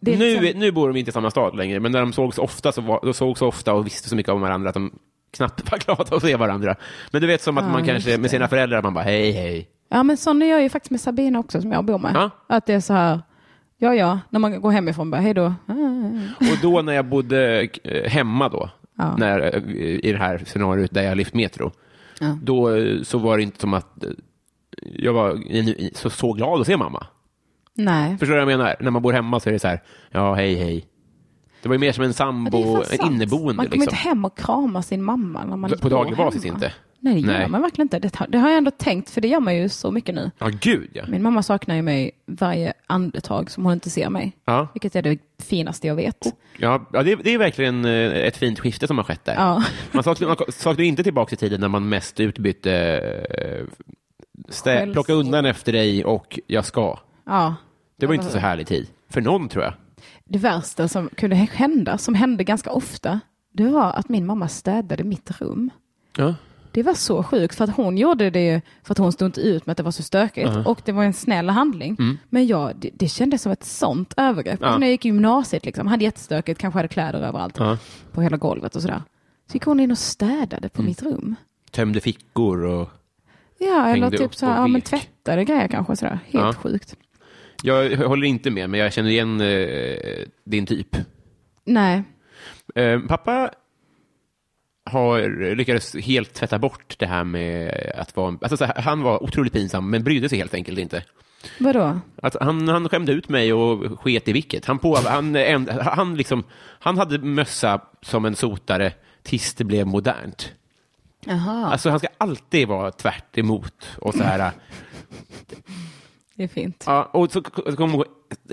Nu, liksom- nu bor de inte i samma stad längre, men när de sågs ofta, så var, de sågs ofta och visste så mycket om varandra att de knappt var glada att se varandra. Men du vet som att Ja, man kanske med sina föräldrar, man bara hej, hej. Ja, men sån är jag ju faktiskt med Sabina också som jag bor med. Ja. Att det är så här, ja ja, när man går hemifrån bara hej då. Och då när jag bodde eh, hemma då, Ja. när, eh, i det här scenariot där jag lyft metro, Ja. då eh, så var det inte som att jag var så, så glad att se mamma. Nej. Förstår du vad jag menar? När man bor hemma så är det så här, ja hej hej. Det var ju mer som en sambo, en inneboende. Man kommer liksom. inte hem och kramar sin mamma när man På daglig basis inte. Nej, det gör Nej. man verkligen inte. Det, har- det har jag ändå tänkt, för det gör man ju så mycket nu. Ja, gud ja. Min mamma saknar ju mig varje andetag som hon inte ser mig. Ja, Vilket är det finaste jag vet. ja, ja det, det är verkligen eh, ett fint skifte som har skett där. Ja, Man saknar, man saknar inte tillbaka i tiden när man mest utbytte eh, stä, plocka undan efter dig och jag ska. ja. Det var inte så härlig tid. För någon, tror jag. Det värsta som kunde hända, som hände ganska ofta, det var att min mamma städade mitt rum. Ja. Det var så sjukt, för att hon gjorde det för att hon stod inte ut med att det var så stökigt. Och det var en snäll handling. Men jag, det, det kändes som ett sånt övergrepp. Ja. Alltså när jag gick i gymnasiet, liksom, hade jättestökigt, kanske hade kläder överallt. Ja. På hela golvet och sådär. Så gick hon in och städade på mitt rum. Tömde fickor och... Ja, eller typ så här, ja, men tvättade grejer kanske. Sådär. Helt sjukt. Jag håller inte med, men jag känner igen eh, din typ. Nej, Eh, pappa har lyckades helt tvätta bort det här med att vara... Alltså, så här, han var otroligt pinsam, men brydde sig helt enkelt inte. vadå? Att han, han skämde ut mig och sket i vilket. Han, på, han, en, han, liksom, han hade mössa som en sotare tills det blev modernt. Jaha, Alltså, han ska alltid vara tvärt emot och så här... det är fint. Ja, och så, så kom jag ihåg,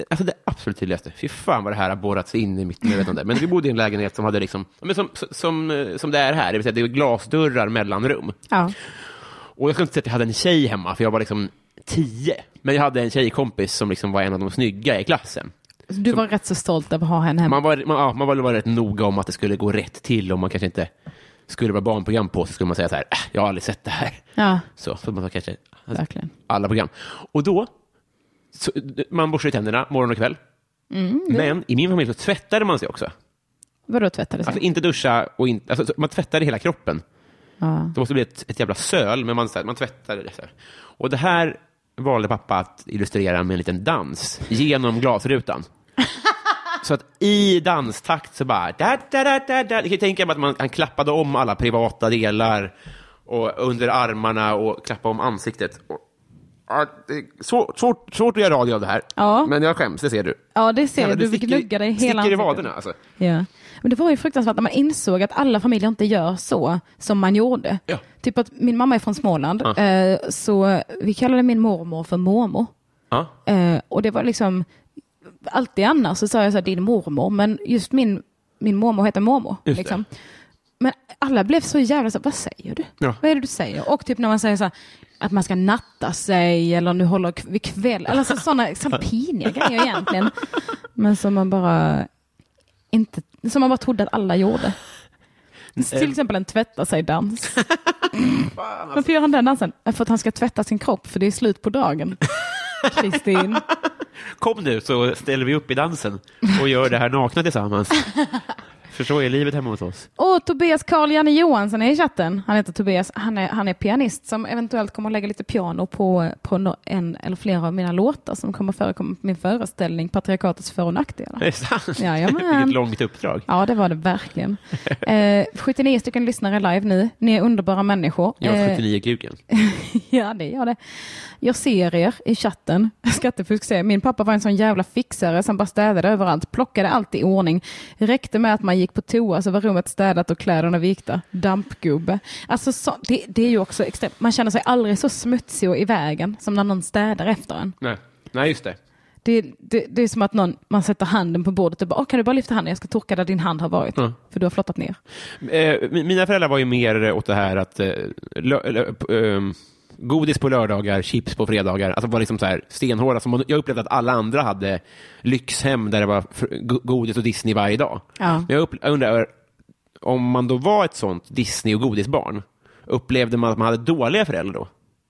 alltså det absolut tydligaste, fy fan vad det här har borrats in i mitt medvetande. Men vi bodde i en lägenhet som hade liksom, men som, som, eh, som det är här, det vill säga det är glasdörrar mellan rum. Ja. Och jag ska inte säga att jag hade en tjej hemma, för jag var liksom tio. Men jag hade en tjejkompis som liksom var en av de snygga i klassen. Du var rätt så stolt över att ha henne hemma. Man var, man, ja, man var, var rätt noga om att det skulle gå rätt till, om man kanske inte skulle vara barnprogram på, så skulle man säga så här, äh, jag har aldrig sett det här. Ja, Så, så man kanske verkligen. alla program. Och då, så, man borstar ju tänderna morgon och kväll. Mm, Men i min familj så tvättade man sig också. Vadå tvättade sig? Alltså inte duscha och inte, alltså, så man tvättade hela kroppen. ja. Det måste bli ett, ett jävla söl, men man, så här, man tvättade det. Så här. Och det här valde pappa att illustrera med en liten dans genom glasrutan. Så att i danstakt så bara... Da, da, da, da, da. Jag kan tänka mig att man, han klappade om alla privata delar och under armarna och klappade om ansiktet. Och, ja, det är svårt, svårt, svårt att göra radio av det här, Ja. men jag skäms, det ser du. ja, det ser Jävlar, du. Du gnuggar dig hela Sticker i vaderna alltså. Ja. Men det var ju fruktansvärt när man insåg att alla familjer inte gör så som man gjorde. Ja. Typ att min mamma är från Småland, Ja. eh, så vi kallade min mormor för mormor. Ja. Eh, och det var liksom, alltid annars så sa jag så här, din mormor, men just min, min mormor heter mormor. Liksom. Men alla blev så jävla så, vad säger du? Ja. Vad är det du säger? Och typ när man säger så här, att man ska natta sig eller nu håller vi kväll, alltså sådana såna piniga grejer egentligen. Men som man bara inte, som man bara trodde att alla gjorde. Till exempel en tvätta sig-dans. Varför gör han den dansen? För att han ska tvätta sin kropp, för det är slut på dagen. Kristin. Kom nu så ställer vi upp i dansen och gör det här nakna tillsammans. För så är livet hemma hos oss. Och Tobias Carl Janne Johansson är i chatten. Han heter Tobias. Han är, han är pianist som eventuellt kommer att lägga lite piano på, på en eller flera av mina låtar som kommer förekomma på min föreställning Patriarkatets för och nackdelar. Det är sant. Jajamän. Vilket långt uppdrag. Ja, det var det verkligen. Eh, 79 stycken lyssnare live nu. Ni är underbara människor. Jag Eh, 79 kuken. Ja, det gör det. Jag ser er i chatten. Skattefusk säger, min pappa var en sån jävla fixare som bara städade överallt, plockade allt i ordning. Räckte med att man gick på toa så var rummet städat och kläderna vikta. Dampgubbe. Alltså, så, det, det är ju också extremt. Man känner sig aldrig så smutsig och i vägen som när någon städar efter en. Nej. Nej, just det. Det, det, det är som att någon, man sätter handen på bordet och bara, "Åh, kan du bara lyfta handen? Jag ska torka där din hand har varit. Ja. För du har flottat ner. Eh, mi- mina föräldrar var ju mer åt det här att eh, lö, lö, p- ehm, godis på lördagar, chips på fredagar. Alltså var liksom så här stenhårda. Som man- jag upplevde att alla andra hade lyxhem där det var godis och Disney varje dag. Ja. Men jag, upp, jag undrar, om man då var ett sånt Disney och godisbarn, upplevde man att man hade dåliga föräldrar då?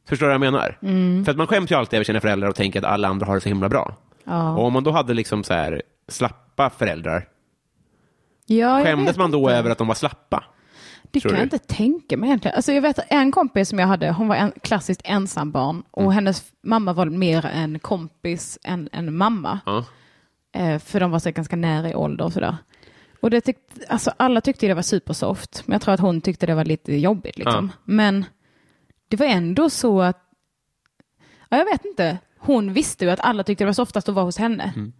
Förstår du vad jag menar? För att man skäms ju alltid över sina föräldrar och tänker att alla andra har det så himla bra. Ja. Och om man då hade liksom så här slappa föräldrar, Ja, skämdes man då inte. över att de var slappa? Det kan jag inte tänka mig egentligen. Alltså jag vet en kompis som jag hade, hon var en klassiskt ensambarn och Mm. hennes mamma var mer en kompis än en mamma. Ja. Eh, för de var så ganska nära i ålder och sådär. Och det tyckte, alltså alla tyckte det var supersoft, men jag tror att hon tyckte det var lite jobbigt. Liksom. Men det var ändå så att, ja, jag vet inte, hon visste ju att alla tyckte det var softast att vara hos henne. Mm.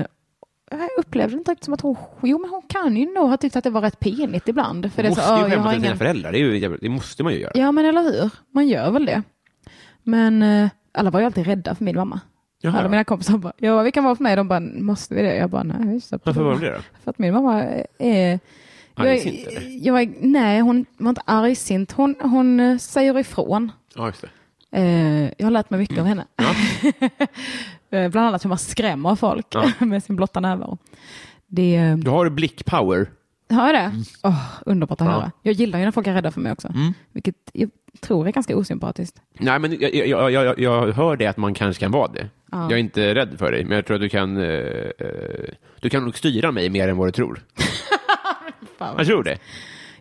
Eh, upplevde inte riktigt som att hon, jo men hon kan ju nog ha tyckt att det var rätt pinigt ibland. För det är måste så, ju "Åh, jag har för sina föräldrar, det, är ju, det måste man ju göra. Ja men eller hur, man gör väl det. Men eh, alla var ju alltid rädda för min mamma. Jaha. Alla mina kompisar bara, ja vi kan vara för mig. De bara, måste vi det? Jag bara, nej. Varför var de det då? För att min mamma är... Jag, jag, är- nej, hon var inte argsint. Hon, hon eh, säger ifrån. Ja, just det. Eh, jag har lärt mig mycket av henne. Ja. Eh, Bland annat hur man skrämmer folk Ja. med sin blotta närvaro. Det, eh, Du har blickpower. har jag det? Åh, underbart att Ja. höra. Jag gillar ju när folk är rädda för mig också. Mm. Vilket jag tror är ganska osympatiskt. Nej, men jag, jag, jag, jag hör det att man kanske kan vara det. Ja. Jag är inte rädd för dig, men jag tror att du kan, eh, eh, du kan nog styra mig mer än vad du tror. Jag tror det.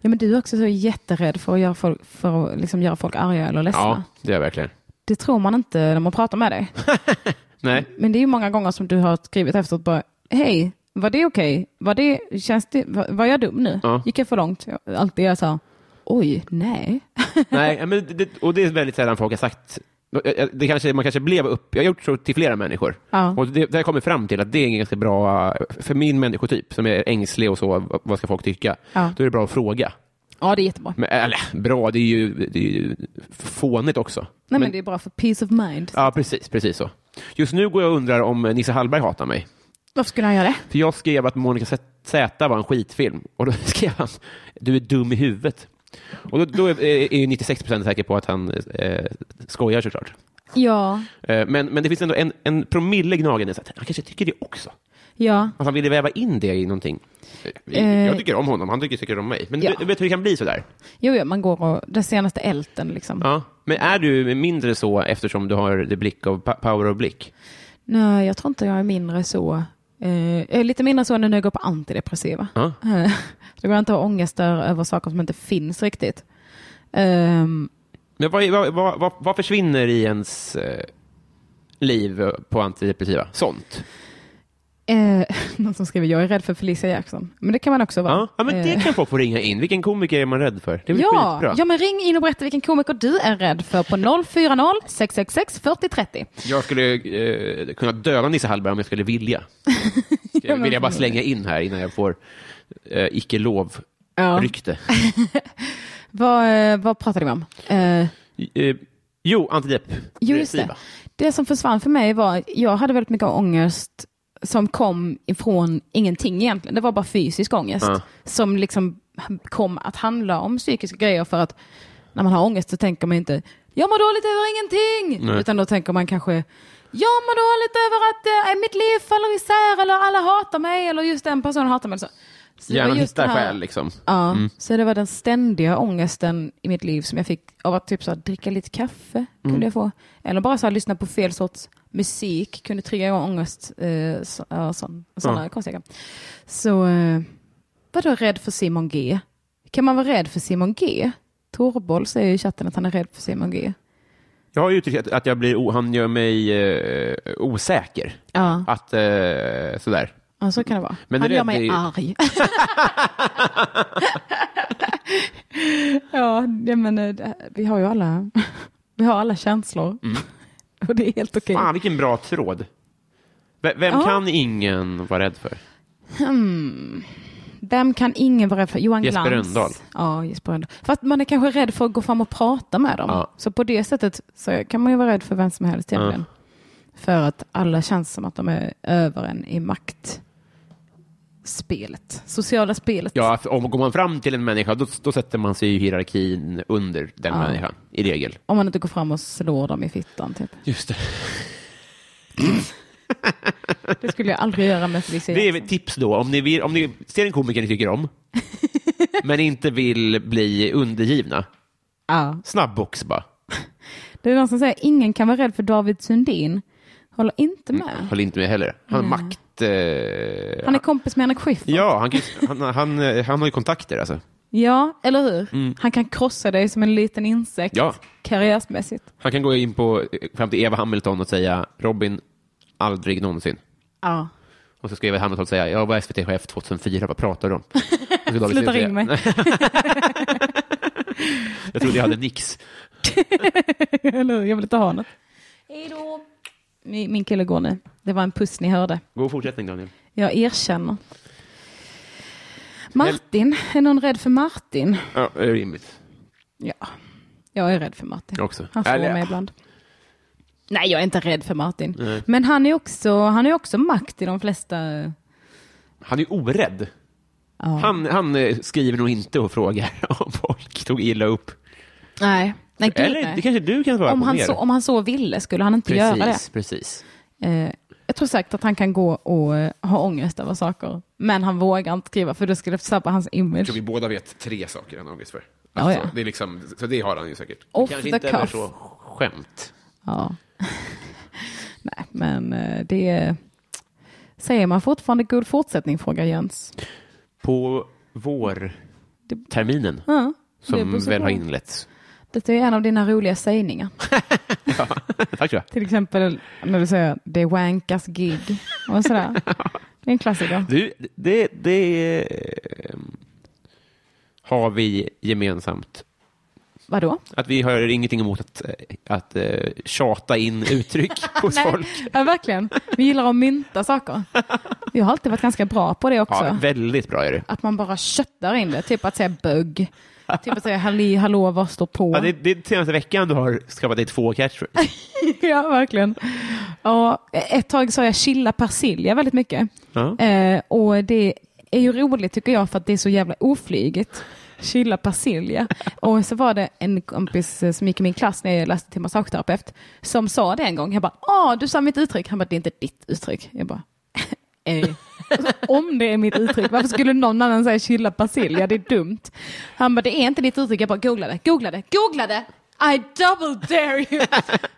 Ja, men du är också så jätterädd för att göra folk, för att liksom göra folk arga eller ledsna. Ja, det är jag verkligen. Det tror man inte när man pratar med dig. Nej, Men det är ju många gånger som du har skrivit efteråt bara, hej, var det okej? Var, det, känns det, var, var jag dum nu? Ja. Gick jag för långt? Alltid jag sa, oj, nej. nej men det, och det är väldigt sällan folk har sagt det kanske, man kanske blev upp, jag har gjort så till flera människor. Ja. Och det, det har kommit fram till att det är en ganska bra, för min människotyp som är ängslig och så, vad ska folk tycka? Ja. Då är det bra att fråga. Ja, det är jättebra. Men, eller bra, det är ju, det är ju fånigt också. Nej, men, Men- det är bra för peace of mind. Ja, precis, precis så. Just nu går jag och undrar om Nisse Hallberg hatar mig. Varför skulle han göra det? För jag skrev att Monica Z- var en skitfilm och då skrev han du är dum i huvudet. Och då, då är, är ju 96 procent säker på att han eh, skojar såklart. Ja, Eh, men, men det finns ändå en, en promille gnagande så att han kanske tycker det också. Ja. Att han ville väva in det i någonting. Eh. Jag tycker om honom, han tycker säkert om mig. Men Ja. du, vet hur det kan bli sådär? Jo, jo, man går och, den senaste älten liksom. Ja. Men är du mindre så eftersom du har the blick of, power of blick? Nej, jag tror inte jag är mindre så. Eh, jag är lite mindre så när jag går på antidepressiva. Ja. Eh, Då går jag inte att ha ångester över saker som inte finns riktigt. Ehm, Men vad, vad, vad, vad, försvinner i ens liv på antidepressiva? Sånt? Någon som skriver jag är rädd för Felicia Jackson. Men det kan man också vara. Ja, ja men det Eh, kan folk få ringa in. Vilken komiker är man rädd för? Det är ja, ja, men ring in och berätta vilken komiker du är rädd för på 040 666 4030. Jag skulle eh, kunna döda Nisse Hallberg om jag skulle vilja. Skulle vill jag bara slänga in här innan jag får eh, icke-lov Ja. rykte. Vad, eh, vad pratade vi om? Eh, Eh, jo, antidepp. Jo, just det. Det som försvann för mig var, jag hade väldigt mycket ångest som kom ifrån ingenting egentligen. Det var bara fysisk ångest Ja. som liksom kom att handla om psykiska grejer för att när man har ångest så tänker man inte jag mår dåligt över ingenting, Nej. utan då tänker man kanske jag mår dåligt över att eh, mitt liv faller isär eller alla hatar mig eller just den personen hatar mig. Så, så Gärna hitta skäl liksom. Ja, så det var den ständiga ångesten i mitt liv som jag fick av att typ så här, dricka lite kaffe. kunde jag få. Eller bara så här, lyssna på fel sorts musik kunde trigga igång ångest. Eh, så, sån, sådana Ja. konstiga. Så eh, vadå rädd för Simon G? Kan man vara rädd för Simon G? Torboll säger i chatten att han är rädd för Simon G. Jag har uttryckt att- jag blir, han gör mig eh, osäker. Ja, Att, eh, sådär. ja så kan det vara. Men han det gör mig ju- arg. ja, men eh, vi har ju alla, vi har alla känslor. Och det är helt okej. Fan, vilken bra tråd. V- Vem Ja. kan ingen vara rädd för? Vem kan ingen vara rädd för? Johan Jesper Glans. Rönndahl. Ja, Jesper Rönndahl. För att man är kanske rädd för att gå fram och prata med dem. Ja. Så på det sättet så kan man ju vara rädd för vem som helst egentligen. För att alla känns som att de är över en i maktspelet. Sociala spelet. Ja, om går man fram till en människa, då, då sätter man sig i hierarkin under den Ja. människan, i regel. Om man inte går fram och slår dem i fittan. Typ. Just det. Det skulle jag aldrig göra med Felicia Det är tips då, om ni, vill, om ni ser en komiker ni tycker om, men inte vill bli undergivna, Ja. snabbbox bara. Det är någon som säger ingen kan vara rädd för David Sundin. Håller inte med. Håller inte med heller. Han har makt... Eh, Han är kompis med Henrik Schyffert. Ja, han, kan, han, han, eh, han har ju kontakter alltså. Ja, eller hur? Han kan krossa dig som en liten insekt Ja. karriärsmässigt. Han kan gå in på, fram till Eva Hamilton och säga Robin, aldrig någonsin. Ja. Och så ska Eva Hamilton säga, jag var SVT-chef 2004, vad pratar du om? Sluta ring mig. jag trodde jag hade nix. eller hur? Jag vill inte ha något. Hej då. Min kille går nu. Det var en puss ni hörde. God fortsättning Daniel. Jag erkänner. Martin, är någon rädd för Martin? Ja, det är rimligt. Ja, jag är rädd för Martin. Jag också. Han slår Eller- mig ibland. Nej, jag är inte rädd för Martin. Nej. Men han är också, han är också makt i de flesta... Han är orädd. Ja. Han, han eh, skriver nog inte och frågar om folk tog illa upp. Nej, nej, gud, Eller nej. det kanske du kan svara Om på han, mer. så, om han så ville skulle han inte göra det. precis, precis. Eh, jag tror säkert att han kan gå och eh, ha ångest över saker. Men han vågar inte skriva för det skulle sabba hans image. Jag tror vi båda vet tre saker han har ångest för. Ja, Alltså, ja. Det är liksom, så det har han ju säkert. Off Kanske the inte över cuff. så skämt. Ja. Nej, men eh, det är... Säger man fortfarande god fortsättning, frågar Jens. På vårterminen, Ja, det som beror så väl på. har inletts. Det är en av dina roliga sägningar. Tack så. Till exempel när du säger det wankas gig och sådär. Det är en klassiker. Du, det, det eh, har vi gemensamt. Vadå? Att vi har ingenting emot att, eh, att eh, tjata in uttryck hos Nej. folk. Ja, verkligen. Vi gillar att mynta saker. Vi har alltid varit ganska bra på det också. Ja, väldigt bra är det. Att man bara köttar in det. Typ att säga bugg. Typ att säga halli, hallå, vad står på? Ja, det, det är senaste veckan du har skapat dig två catchphrases. ja, verkligen. Ja, ett tag sa jag chilla persilja väldigt mycket. Ja. Eh, och det är ju roligt tycker jag för att det är så jävla oflygigt. Chilla persilja. Och så var det en kompis som gick i min klass när jag läste till massageterapeut som sa det en gång. Jag bara, ah du sa mitt uttryck. Han bara, det är inte ditt uttryck. Jag bara, eh. Alltså, Om det är mitt uttryck, varför skulle någon annan säga chilla persilja? Det är dumt. Han bara, det är inte ditt uttryck. Jag bara, googla det, googla det, googla det. I double dare you.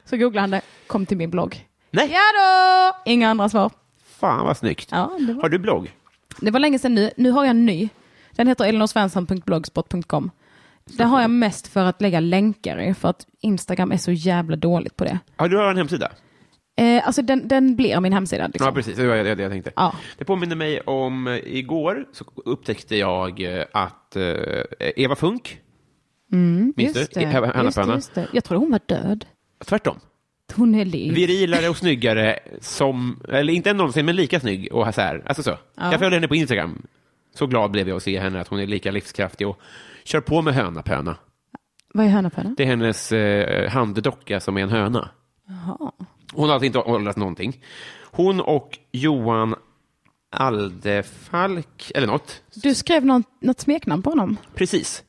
Så googlade han det, kom till min blogg. Nej, Ja då! Inga andra svar. fan vad snyggt. Ja, var... Har du blogg? det var länge sedan nu. Nu har jag en ny. Den heter elinorsvensson.blogspot.com. Där har jag mest för att lägga länkar i, för att Instagram är så jävla dåligt på det. Ja, du har en hemsida? Eh, alltså den, den blir min hemsida. Liksom. Ja, precis. Det var det jag tänkte. Ja. Det påminner mig om, eh, igår så upptäckte jag eh, att eh, Eva Funk, minns du? Mm, Just det, Hanna just Panna. just det. Jag trodde hon var död. Tvärtom. Hon är liv. Virilare och snyggare som, eller inte någonsin, men lika snygg och så här. Alltså så. Jag följer henne på Instagram. Så glad blev jag att se henne, att hon är lika livskraftig och kör på med hönapöna. Vad är hönapöna? Det är hennes eh, handdocka som är en höna. Jaha. Hon har alltså inte åldrats någonting. Hon och Johan Aldefalk, eller något. Du skrev något, något smeknamn på honom. Precis.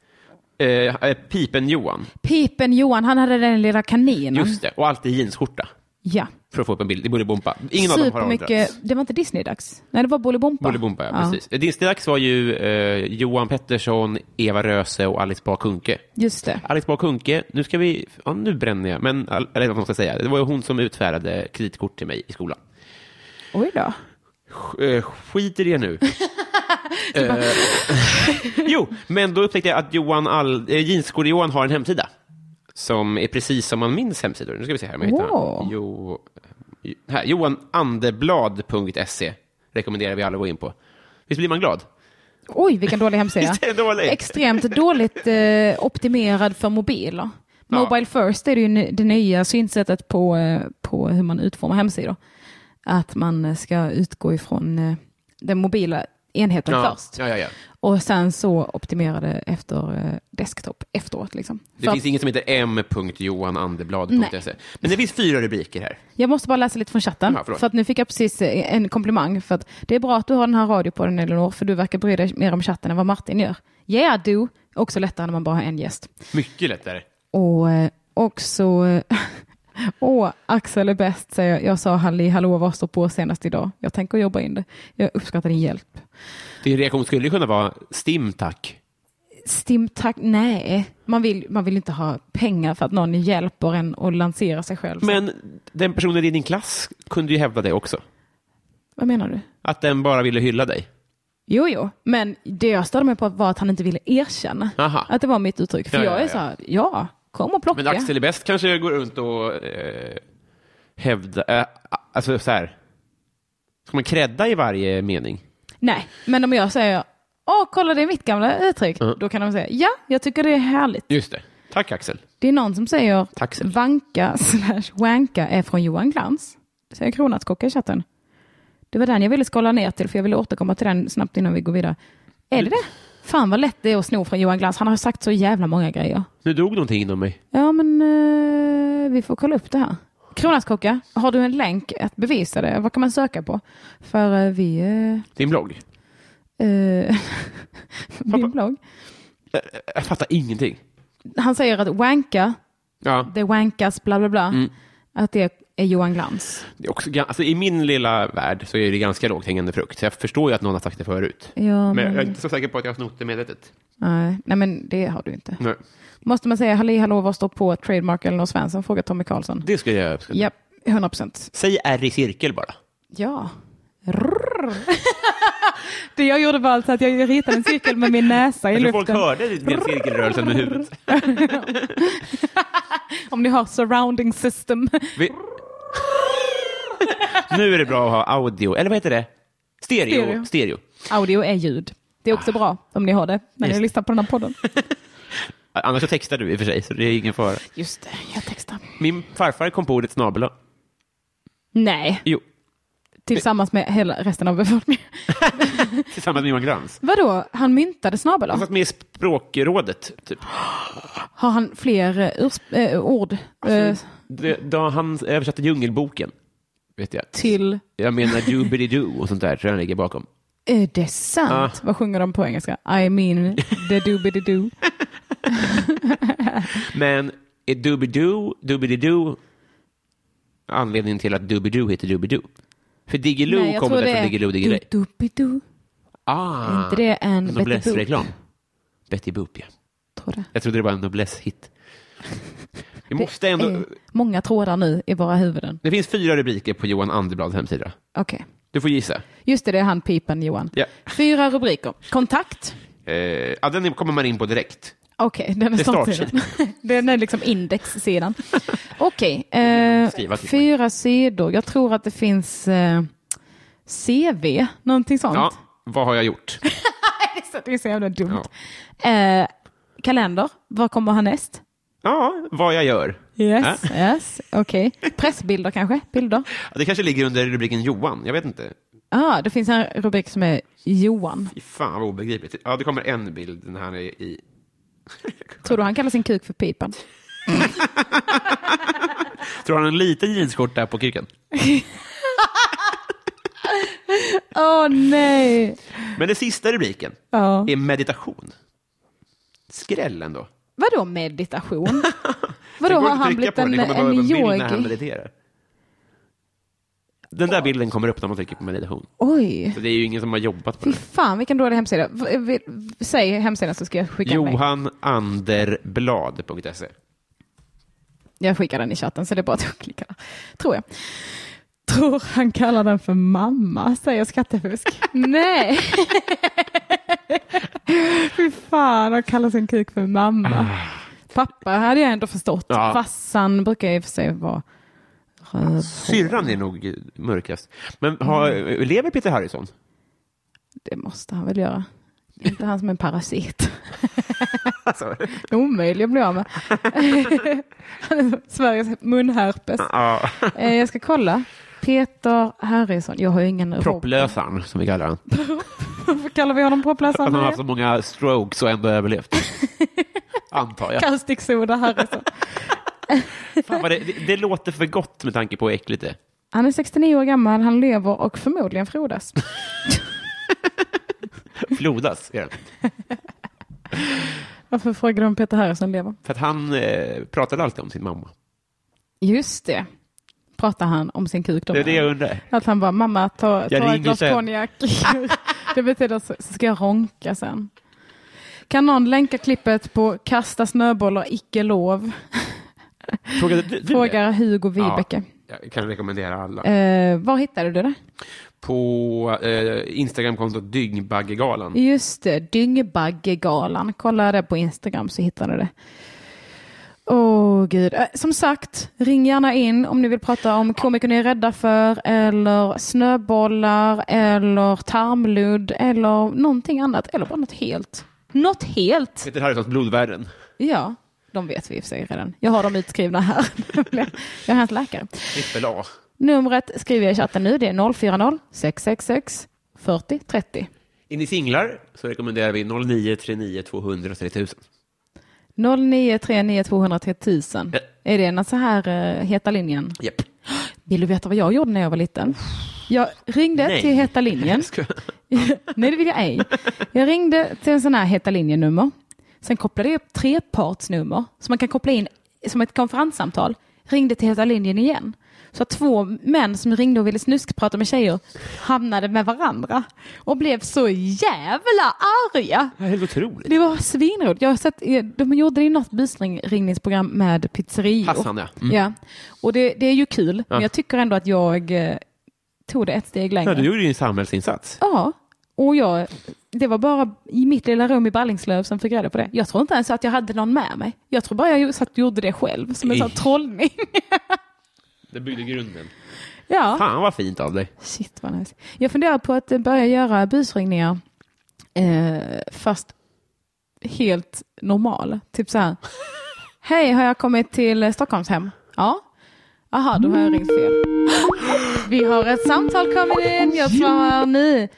Eh, eh, Pipen-Johan. Pipen Johan, han hade den lilla kaninen. Just det. Och alltid jeansskjorta. Ja. För att få upp en bild. Det borde bompa. Ingen av dem har åldrats. Det var inte Disney-dags? Nej, det var Bolibompa. Bolibompa, ja, precis. Disneydags var ju eh, Johan Pettersson, Eva Röse och Alice Bah Kuhnke. Just det. Alice Bah Kuhnke, nu ska vi... Ja, nu bränner jag. Men, eller vad man ska säga. Det var ju hon som utfärdade kreditkort till mig i skolan. Oj då. Eh, Skit i det nu. Eh, jo, men då upptäckte jag att Johan All, eh, Jeansskor-Johan har en hemsida. Som är precis som man minns hemsidor. Nu ska vi se här om jag hittar Wow. Jo, här, johanandeblad.se rekommenderar vi alla att gå in på. Visst blir man glad? Oj, vilken dålig hemsida. Dåligt? Extremt dåligt eh, optimerad för mobiler. Ja. Mobile first är det ju det nya synsättet på, eh, på hur man utformar hemsidor. Att man ska utgå ifrån eh, den mobila enheten Ja, först. ja, ja. Och sen så optimera det efter eh, desktop efteråt. Liksom. Det För finns att, inget som heter m.johanandeblad.se. Men det finns fyra rubriker här. jag måste bara läsa lite från chatten. För att nu fick jag precis eh, en komplimang. För att det är bra att du har den här radiopodden Elinor. För du verkar bry dig mer om chatten än vad Martin gör. Yeah do. Också lättare när man bara har en gäst. Mycket lättare. Och eh, också, åh, Axel är bäst säger jag. Jag sa halli hallå vad står på senast idag. Jag tänker jobba in det. Jag uppskattar din hjälp. Din reaktion skulle kunna vara stim tack. Stim tack, nej. Man vill, man vill inte ha pengar för att någon hjälper en att lansera sig själv. Så- Men den personen i din klass kunde ju hävda det också. Vad menar du? Att den bara ville hylla dig. Jo, jo, men det jag störde mig på var att han inte ville erkänna Aha. att det var mitt uttryck. För Ja, jag ja, är ja. så här, ja, kom och plocka. Men Axel är bäst kanske går runt och eh, hävda, eh, alltså så här. Ska man credda i varje mening? Nej, men om jag säger, åh, kolla det är mitt gamla uttryck. Mm. Då kan de säga, ja, jag tycker det är härligt. Just det. Tack Axel. Det är någon som säger Taxel. vanka slash wanka är från Johan Glans. säger kronärtskocka i chatten. Det var den jag ville skala ner till för jag ville återkomma till den snabbt innan vi går vidare. Är det det? Fan vad lätt det är att sno från Johan Glans. Han har sagt så jävla många grejer. Nu dog någonting inom mig. Ja, men eh, vi får kolla upp det här. Kronärtskocka, har du en länk att bevisa det? Vad kan man söka på? För eh, vi... Eh, Din blogg. eh, min blogg. Jag fattar ingenting. Han säger att wanka, Ja, det wankas bla bla bla, Mm. att det är Johan Glans. det är också, alltså, I min lilla värld så är det ganska lågt hängande frukt. Så jag förstår ju att någon har sagt det förut. Ja, Men men, jag är inte så säker på att jag har snott det medvetet. nej, nej, men det har du inte. Nej. Måste man säga halli hallå, vad står på trademark eller något Svensson? Frågar Tommy Karlsson. Det skulle jag uppskatta. Japp, 100 procent. Säg R i cirkel bara. Ja. Det jag gjorde var alltså att jag ritade en cirkel med min näsa i tror folk luften. hörde den cirkelrörelsen med huvudet. Om ni har surrounding system. Vi... nu är det bra att ha audio, eller vad heter det? Stereo. Stereo. Stereo. Audio är ljud. Det är också bra om ni har det när ni Just. lyssnar på den här podden. Annars så textar du i och för sig, så det är ingen fara. Just det, jag textar. Min farfar kom på ordet snabel Nej, Jo, tillsammans med hela resten av befolkningen. tillsammans med Johan Glans. Vadå, han myntade snabel? Han satt med i språkrådet, typ. Har han fler urs- eh, ord eh, Det, då han översatte Djungelboken, vet jag. till... Jag menar doobity-doo och sånt där, tror jag han ligger bakom. Är det sant? Ah. Vad sjunger de på engelska? I mean the doobity-doo. Men är doobidoo, doobity-doo anledningen till att doobidoo heter doobidoo? För Diggiloo kommer är Diggiloo Diggiley. doobity-doo. Ah, Är inte det en Betty Boop? Betty Boop, ja. Tror det. Jag trodde det var en Noblesse-hit. Vi måste ändå... är många trådar nu i våra huvuden. Det finns fyra rubriker på Johan Anderblads hemsida. Okej. Du får gissa. Just det, det är han pipen Johan. Ja. Fyra rubriker. Kontakt. Eh, ja, den kommer man in på direkt. Okej, den är Det är startsidan. Den är liksom indexsidan. Okej, eh, Skriva till fyra sidor. Jag tror att det finns eh, CV, någonting sånt. Ja, vad har jag gjort? det är så jävla dumt. Eh, kalender, vad kommer härnäst? Ja, vad jag gör. Yes, yes, okej. Pressbilder kanske? Bilder? Ja, Det kanske ligger under rubriken Johan. Jag vet inte. ah, det finns en rubrik som är Johan. Fy fan vad obegripligt. Ja, det kommer en bild när han är i... Tror du han kallar sin kuk för pipan? Tror han en liten jeansskjorta på kuken? Åh nej! Men den sista rubriken Ja. är meditation. Skräll ändå. Vadå meditation? Vadå har han blivit en, en en bild när han yogi? mediterar. Den där bilden kommer upp när man trycker på meditation. Oj, Så det är ju ingen som har jobbat på fy det. fan vilken dålig hemsida. Säg hemsidan så ska jag skicka. Johananderblad.se Jag skickar den i chatten så det är bara att klicka. Tror jag. Tror han kallar den för mamma, säger skattefusk. Nej! Fy fan, han kallar sin kuk för mamma. Pappa hade jag ändå förstått. Ja. Fassan brukar i och för sig vara röd. Syrran är nog mörkast. Men har, Mm. lever Peter Harrison? Det måste han väl göra. Inte han som en parasit. Alltså, Omöjlig att bli av med. Sveriges munherpes. ja, Eh, Jag ska kolla. Peter Harrison. Jag har ingen propplösaren, som vi kallar han. Varför kallar vi honom Att han har haft så många strokes och ändå överlevt. Antar jag. Kaustiksoda Harrison. Fan, det, det, det låter för gott med tanke på hur äckligt det är. Han är 69 år gammal, han lever och förmodligen frodas. Flodas är det. Varför frågar du om Peter Harrison lever? För att han eh, pratade alltid om sin mamma. Just det. Pratar han om sin kuk då? Det är det jag undrar. Att han bara, mamma ta, ta ett glas sen." konjak. Det betyder så, så ska jag ronka sen. Kan någon länka klippet på kasta snöbollar icke lov? Frågade du, du Frågar Hugo Vibeke. det? Jag kan rekommendera alla. Eh, var hittade du det? På eh, Instagramkontot Dyngbaggegalan. Just det, Dyngbaggegalan. Kolla det på Instagram så hittar du det. Åh gud. Eh, Som sagt, ring gärna in om ni vill prata om komiker ni är rädda för eller snöbollar eller tarmludd eller någonting annat. Eller bara något helt. Något helt. Peter Harrisons Blodvärden. Ja, de vet vi i och för sig redan. Jag har dem utskrivna här. Jag är hans läkare. Trippel A. Numret skriver jag i chatten nu. Det är 040 666 40 30. Är ni singlar så rekommenderar vi 0939 200 3000. 0939 203 000. Ja. Är det en så här uh, heta linjen? Japp. Vill du veta vad jag gjorde när jag var liten? Jag ringde Nej. till heta linjen. Nej, det vill jag ej. Jag ringde till en sån här heta linjen-nummer. Sen kopplade jag upp trepartsnummer som man kan koppla in som ett konferenssamtal. Ringde till heta linjen igen. Så två män som ringde och ville snuskprata med tjejer hamnade med varandra och blev så jävla arga. Det helt otroligt. Det var svinroligt. Jag har sett, eh, de gjorde det i något busringningsprogram med pizzerior. Hassan, ja. Mm. Ja, och det, det är ju kul. Men Ja. jag tycker ändå att jag eh, tog det ett steg längre. Ja, du gjorde ju en samhällsinsats. Ja, och jag, det var bara i mitt lilla rum i Ballingslöv som fick reda på det. Jag tror inte ens att jag hade någon med mig. Jag tror bara jag satt och gjorde det själv som en sån trollning. Det byggde grunden. ja, Fan vad fint av dig. shit vad nice. Jag funderar på att eh, börja göra busringningar eh, fast helt normal. Typ så här. Hej, har jag kommit till eh, Stockholmshem? Ja. Aha, då har jag ringt fel. Vi har ett samtal kommit in. Jag svarar nu.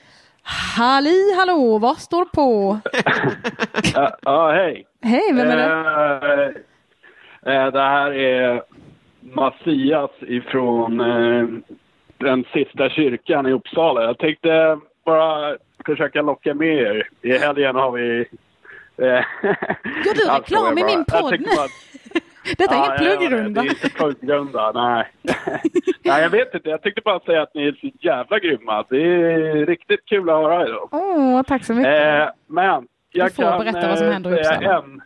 Halli hallå, vad står på? Ja, ja, hej. Hej, vem är det? Eh, eh, det här är Mattias ifrån eh, den sista kyrkan i Uppsala. Jag tänkte bara försöka locka med er. I helgen har vi... Eh, Gör du reklam i min podd nu? bara- Detta är Ja, ingen pluggrunda. Det är inte pluggrunda, nej. nej. Jag vet inte. Jag tänkte bara säga att ni är så jävla grymma. Det är riktigt kul att höra idag. Åh, tack så mycket. Eh, men jag Du får kan berätta vad som eh, händer i Uppsala. En...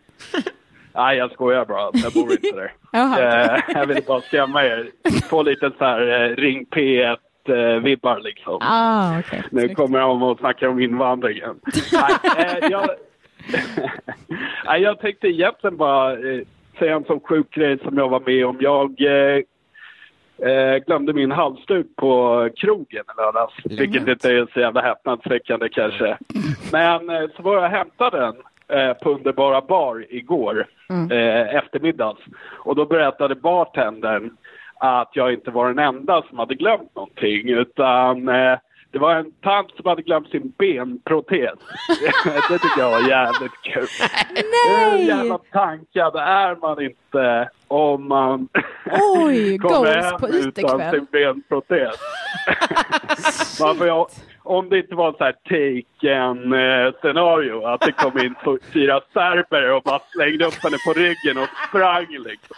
Nej, jag skojar bara. Jag bor inte där. Eh, jag vill bara skrämma er. Få lite så här eh, Ring P1-vibbar liksom. Ah, okej. Nu Snyggt. kommer de och snackar om invandringen. Nej, eh, jag... Nej, jag tänkte egentligen bara eh, säga en sån sjuk grej som jag var med om. Jag eh, eh, glömde min halsduk på krogen i lördags. Vilket inte är så jävla häpnadsväckande kanske. Men eh, så var jag och hämtade den eh, på Underbara Bar igår eh, eftermiddags. Och då berättade bartendern att jag inte var den enda som hade glömt någonting utan eh, det var en tant som hade glömt sin benprotes. det tycker jag var jävligt kul. Hur jävla tankad är man inte om man Oj, kommer hem på utan sin benprotes? man får, om det inte var så här taken-scenario, att det kom in fyra serber och bara slängde upp henne på ryggen och sprang liksom.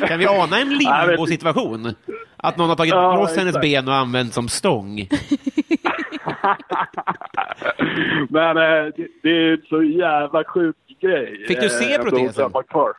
Kan vi ana en limbo-situation? Att någon har tagit Ja, loss hennes ben och använt som stång? Men eh, det, det är så jävla sjuk grej. Fick du se Eh, protesen? tror att jag var kvar.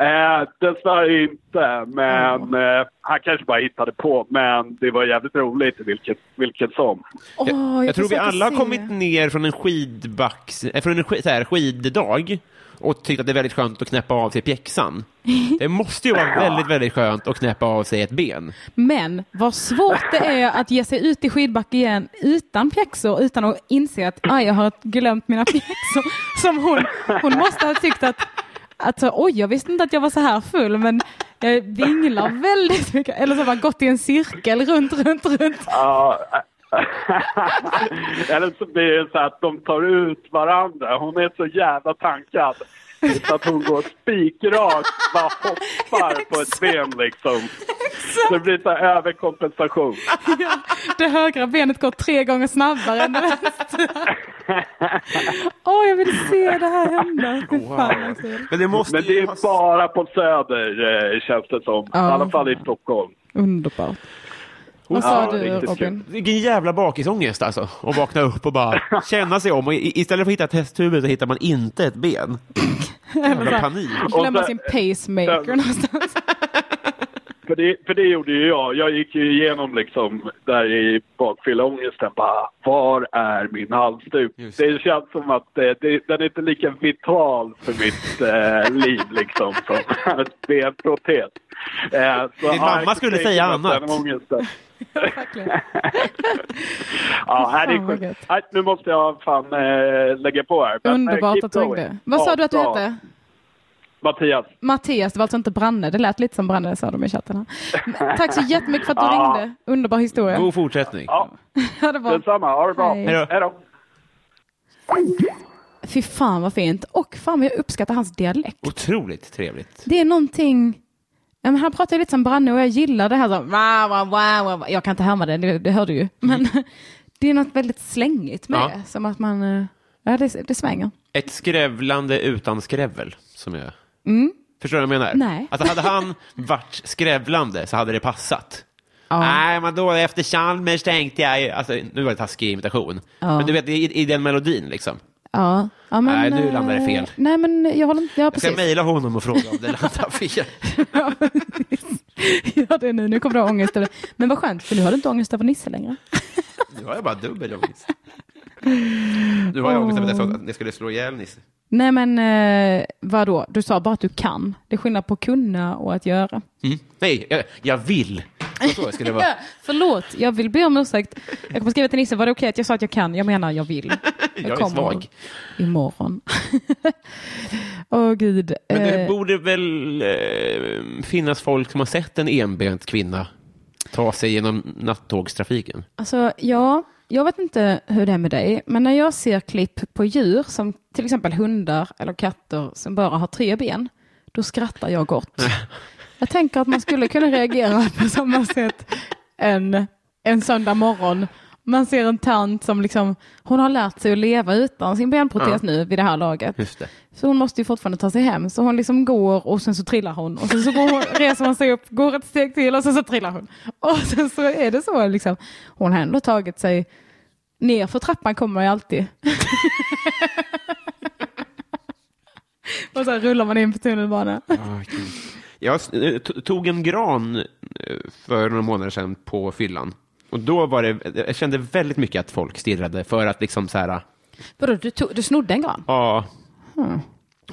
Eh, dessvärre inte, men eh, han kanske bara hittade på. Men det var jävligt roligt vilket, vilket som. Åh, Jag, jag tror vi alla har kommit ner från en skidbacks, eh, från en sk, så här, skiddag och tyckt att det är väldigt skönt att knäppa av sig pjäxan. Det måste ju vara väldigt, väldigt skönt att knäppa av sig ett ben. Men vad svårt det är att ge sig ut i skidbacke igen utan pjäxor, utan att inse att jag har glömt mina pjäxor. Som hon, hon måste ha tyckt att, Alltså oj, jag visste inte att jag var så här full, men jag vinglar väldigt mycket. Eller så har jag gått i en cirkel runt, runt, runt. Ja, Eller så blir det så att de tar ut varandra. Hon är så jävla tankad. Så att hon går spikrakt, bara hoppar på ett ben liksom. Så det blir så överkompensation. Det högra benet går tre gånger snabbare än det vänstra. Åh, jag vill se det här hända. Fan, kul. Men det måste Men det är ha... bara på Söder eh, känns det som. I Ja. alla fall i Stockholm. Underbart. Vad sa Ja, du Robin? Vilken jävla bakisångest alltså. Att vakna upp och bara känna sig om. Och istället för att hitta ett hästhuvud så hittar man inte ett ben. Jävla panik. glömma sin pacemaker någonstans. För det, för det gjorde ju jag. Jag gick ju igenom liksom där i bakfylleångesten bara, var är min halsduk? Just Det känns som att eh, det, den är inte lika vital för mitt eh, liv liksom som en benprotes. Eh, så, Din mamma skulle säga annat. Ja, det är sjukt. Nej, nu måste jag fan eh, lägga på här. Men, eh, Underbart att du ringde. Vad sa du att du hette? Mattias. Mattias, det var alltså inte Branne. Det lät lite som Branne sa de i chatten. Här. Tack så jättemycket för att du Ja. ringde. Underbar historia. God fortsättning. Ja, Ja, det var... detsamma. Ha det bra. Hej. Då. Hej då. Fy fan vad fint. Och fan jag uppskattar hans dialekt. Otroligt trevligt. Det är någonting... Ja, men han pratar ju lite som Branne och jag gillar det här. Så, wah, wah, wah, wah. Jag kan inte härma det, det, det hör du ju. Men det är något väldigt slängigt med Ja. det. Som att man... eh, Ja, det, det svänger. Ett skrävlande utan skrävel, som jag... Mm. Förstår du vad jag menar? Nej. Alltså, hade han varit skrävlande så hade det passat. Ja. Nej, men då efter Chalmers tänkte jag... Alltså, nu var det taskig imitation. Ja. Men du vet, i, i den melodin liksom. Ja. ja men, Nej, nu landar det eh, fel. Nej, men jag håller inte... Ja, Jag ska mejla honom och fråga om det landar fel. Ja. Gör det nu. Nu kommer du ha ångest över Men vad skönt, för nu har du inte ångest över Nisse längre. Nu har jag bara dubbel ångest. Nu har jag ångest över att jag skulle slå ihjäl Nisse. Nej, men eh, vadå? Du sa bara att du kan. Det är skillnad på kunna och att göra. Mm. Nej, jag, jag vill. Så, så skulle vara. Ja, förlåt, jag vill be om ursäkt. Jag kommer skriva till Nisse, var det okej att jag sa att jag kan? Jag menar jag vill. Jag är kommer svag. Imorgon. Åh gud. Men det Eh, borde väl eh, finnas folk som har sett en enbent kvinna ta sig genom nattågstrafiken? Alltså, ja, jag vet inte hur det är med dig, men när jag ser klipp på djur som till exempel hundar eller katter som bara har tre ben, då skrattar jag gott. Jag tänker att man skulle kunna reagera på samma sätt en, en söndag morgon. Man ser en tant som liksom, hon har lärt sig att leva utan sin benprotes Ja. nu vid det här laget. Det. Så hon måste ju fortfarande ta sig hem. Så hon liksom går och sen så trillar hon. Och sen så går hon, reser hon sig upp, går ett steg till och sen så trillar hon. Och sen så är det så liksom. Hon har ändå tagit sig ner för trappan kommer man ju alltid. och så rullar man in på tunnelbanan. Jag eh, tog en gran eh, för några månader sedan på fyllan. Och då var det, jag kände väldigt mycket att folk stirrade för att liksom så här, Vadå, du, tog, du snodde en gran? ja,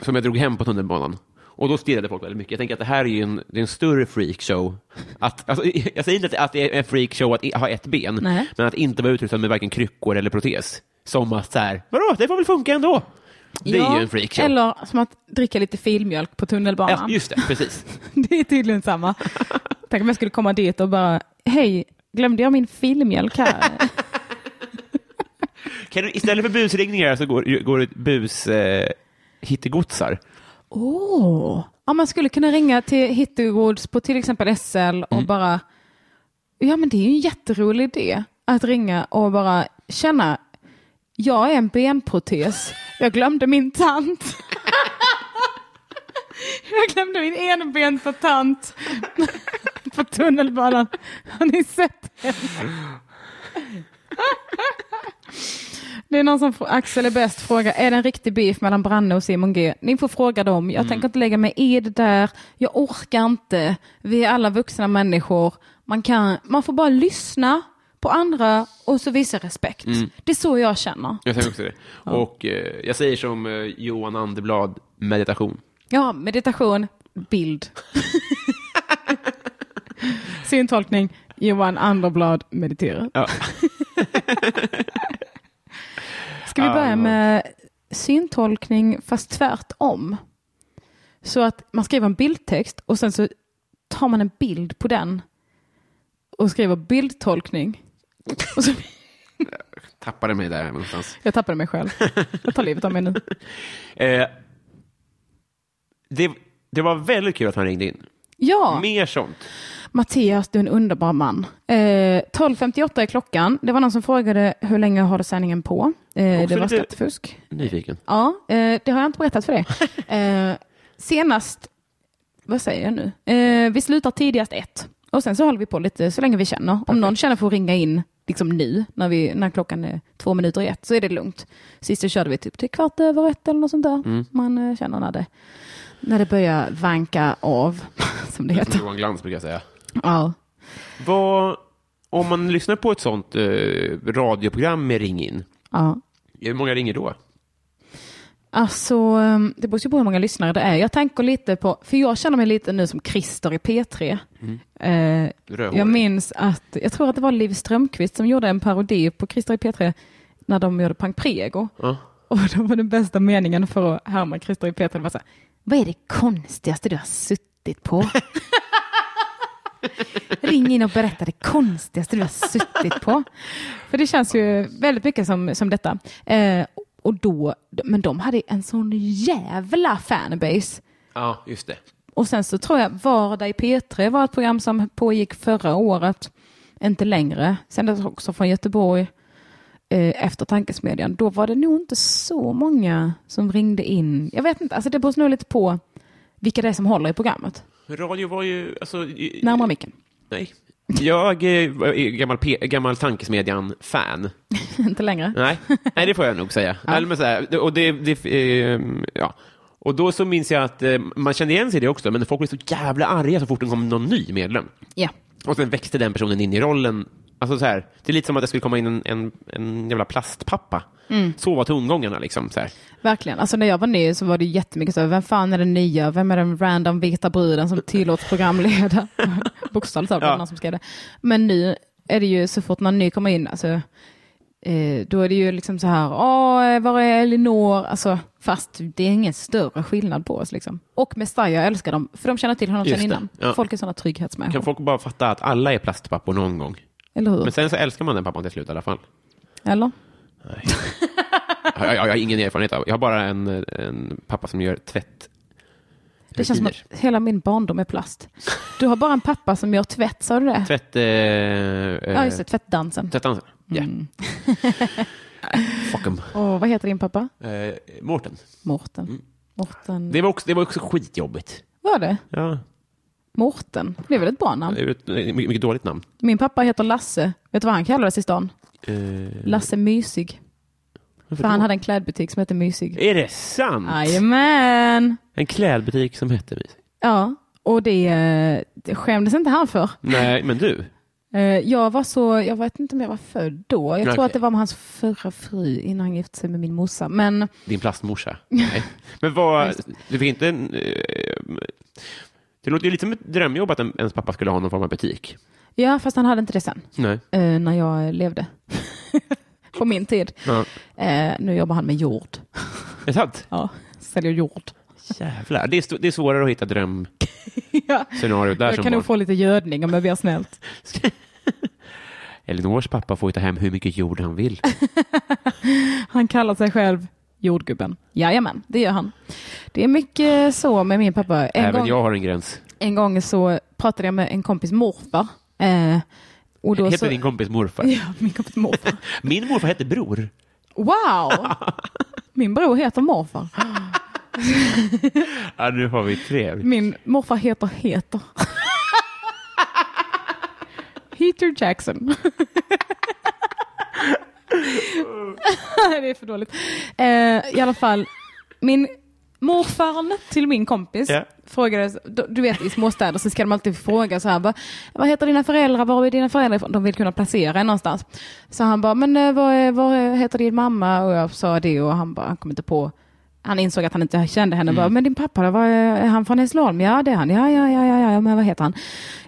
som jag drog hem på tunnelbanan. Och då stirrade folk väldigt mycket. Jag tänker att det här är ju en, det är en större freakshow. Att, alltså, jag säger inte att det är en freakshow att ha ett ben, Nej. men att inte vara utrustad med varken kryckor eller protes. Som att så här, vadå, det får väl funka ändå? Det är ju en freakshow. Eller som att dricka lite filmjölk på tunnelbanan. Ja, just det, precis. Det är tydligen samma. Tänk om jag skulle komma dit och bara, hej, glömde jag min filmjölk här? Kan du, istället för busringningar så går, går det bus eh, hittegodsar. Åh, ja, man skulle kunna ringa till Hittergårds på till exempel SL och bara, ja men det är ju en jätterolig idé att ringa och bara känna, jag är en benprotes, jag glömde min tant. jag glömde min enbenta tant på tunnelbanan. Har ni sett? Det är någon som, Axel är bäst, frågar, är det en riktig beef mellan Branne och Simon G? Ni får fråga dem. Jag tänker inte lägga mig i det där. Jag orkar inte. Vi är alla vuxna människor. Man, kan, man får bara lyssna på andra och så visa respekt. Det är så jag känner. Jag säger också det. Och eh, jag säger som eh, Johan Anderblad, meditation. Ja, meditation, bild. Syntolkning, Johan Anderblad mediterar. Ja. Ska vi Ja, börja med syntolkning fast tvärtom? Så att man skriver en bildtext och sen så tar man en bild på den och skriver bildtolkning. Och så, Tappade mig där någonstans. jag tappade mig själv. Jag tar livet av mig nu. Eh, det, det var väldigt kul att han ringde in. Ja, Mer sånt. Mattias, du är en underbar man. Eh, 12.58 är klockan. Det var någon som frågade hur länge har du sändningen på? Eh, det var skattefusk. Nyfiken. Ja, eh, det har jag inte berättat för dig. Eh, senast, vad säger jag nu? Eh, vi slutar tidigast ett. Och sen så håller vi på lite så länge vi känner. Om någon känner för att ringa in liksom nu, när, vi, när klockan är två minuter i ett, så är det lugnt. Sist körde vi typ till kvart över ett eller något sånt där. Man eh, känner när det, när det börjar vanka av, som det Som heter. Johan Glans brukar säga. Ja. Vad, om man lyssnar på ett sånt eh, radioprogram med Ring in, ja. hur många ringer då? Alltså, um, det beror ju på hur många lyssnare det är. Jag tänker lite på, för jag känner mig lite nu som Christer i P3. Eh, Rödhårig. jag minns att, jag tror att det var Liv Strömquist som gjorde en parodi på Christer i P3 när de gjorde Pang Prego. Ja. Och då var den bästa meningen för att härma Christer i P3 det var så här, Vad är det konstigaste du har suttit på? Ring in och berätta det konstigaste du har suttit på. För det känns ju väldigt mycket som, som detta. Eh, och då, men de hade en sån jävla fanbase. Ja, just det. Och sen så tror jag Vardag i P3 var ett program som pågick förra året, inte längre. Sändes också från Göteborg eh, efter Tankesmedjan. Då var det nog inte så många som ringde in. Jag vet inte, alltså det beror nog lite på vilka det är som håller i programmet. Radio var ju... Alltså, Närmare micken. Nej. Jag är gammal, P- gammal Tankesmedjan-fan. inte längre. Nej. Nej, det får jag nog säga. Eller, men så här, det- och, det, det, eh, ja. och då så minns jag att eh, man kände igen sig i det också, men folk blev så jävla arga så fort det kom någon ny medlem. Ja. Och sen växte den personen in i rollen. Alltså så här, det är lite som att det skulle komma in en, en, en jävla plastpappa. Så var tongångarna. Liksom, så här. Verkligen. Alltså när jag var ny så var det jättemycket så, vem fan är den nya? Vem är den random vita bruden som tillåts programleda? Bokstavligt talat Ja. någon som skrev det. Men nu är det ju så fort någon ny kommer in, alltså, eh, då är det ju liksom så här, åh, var är Elinor? Alltså, fast det är ingen större skillnad på oss. Liksom. Och Messiah, jag älskar dem, för de känner till honom sedan innan. Ja. Folk är sådana trygghetsmänniskor. Kan folk bara fatta att alla är plastpappor någon gång? Eller hur? Men sen så älskar man den pappan till slut i alla fall. Eller? Jag, jag, jag har ingen erfarenhet av Jag har bara en, en pappa som gör tvätt. Det känns som att hela min barndom är plast. Du har bara en pappa som gör tvätt, sa du det? Tvätt... Eh, Ja, just det, tvättdansen. Tvättdansen. Ja. Mm. Fuck 'em. Och vad heter din pappa? Eh, Mårten. Mårten. Mårten. Mm. Det var, också, det var också skitjobbigt. Var det? Ja, Mårten. Det är väl ett bra namn? det är ett mycket, mycket dåligt namn. Min pappa heter Lasse. Vet du vad han kallades i stan? Eh, Lasse Mysig. För han hade en klädbutik som hette Mysig. Är det sant? Jajamän! En klädbutik som hette Mysig? Ja, och det, eh, det skämdes inte han för. Nej, men du. Eh, Jag var så, jag vet inte om jag var född då. Jag tror Okej. att det var med hans förra fru innan han gifte sig med min morsa. Men Din plastmorsa? Nej. Men vad, du fick inte en... Det låter ju lite som ett drömjobb att en, ens pappa skulle ha någon form av butik. ja, fast han hade inte det sen. Nej. eh, när jag levde. På min tid. Ja. Eh, nu jobbar han med jord. Är det sant? Ja, säljer jord. Jävlar. Det är, det är svårare att hitta drömscenario ja. där Jag som kan nog få lite gödning om jag ber snällt. Elinors pappa får ju ta hem hur mycket jord han vill. Han kallar sig själv jordgubben. Jajamän, det gör han. Det är mycket så med min pappa. En, Även gång, jag har en gräns. en gång så pratade jag med en kompis morfar. Eh, och då Heter så, din kompis morfar? Ja, min kompis morfar. Min morfar hette Bror. Wow! Min bror heter morfar. Ja, nu har vi tre. Min morfar heter Heter. Heater Jackson. det är för dåligt. Eh, I alla fall, min morfarn till min kompis Ja. frågade, du vet i småstäder så ska de alltid fråga så här, vad, vad heter dina föräldrar, var är dina föräldrar ifrån? De vill kunna placera en någonstans. Så han bara, men eh, vad, är- vad heter din mamma? Och jag sa det och han bara, han kom inte på han insåg att han inte kände henne. Bara, men din pappa vad är han från Hässleholm? Ja, det är han. Ja, ja, ja, ja, ja, men vad heter han?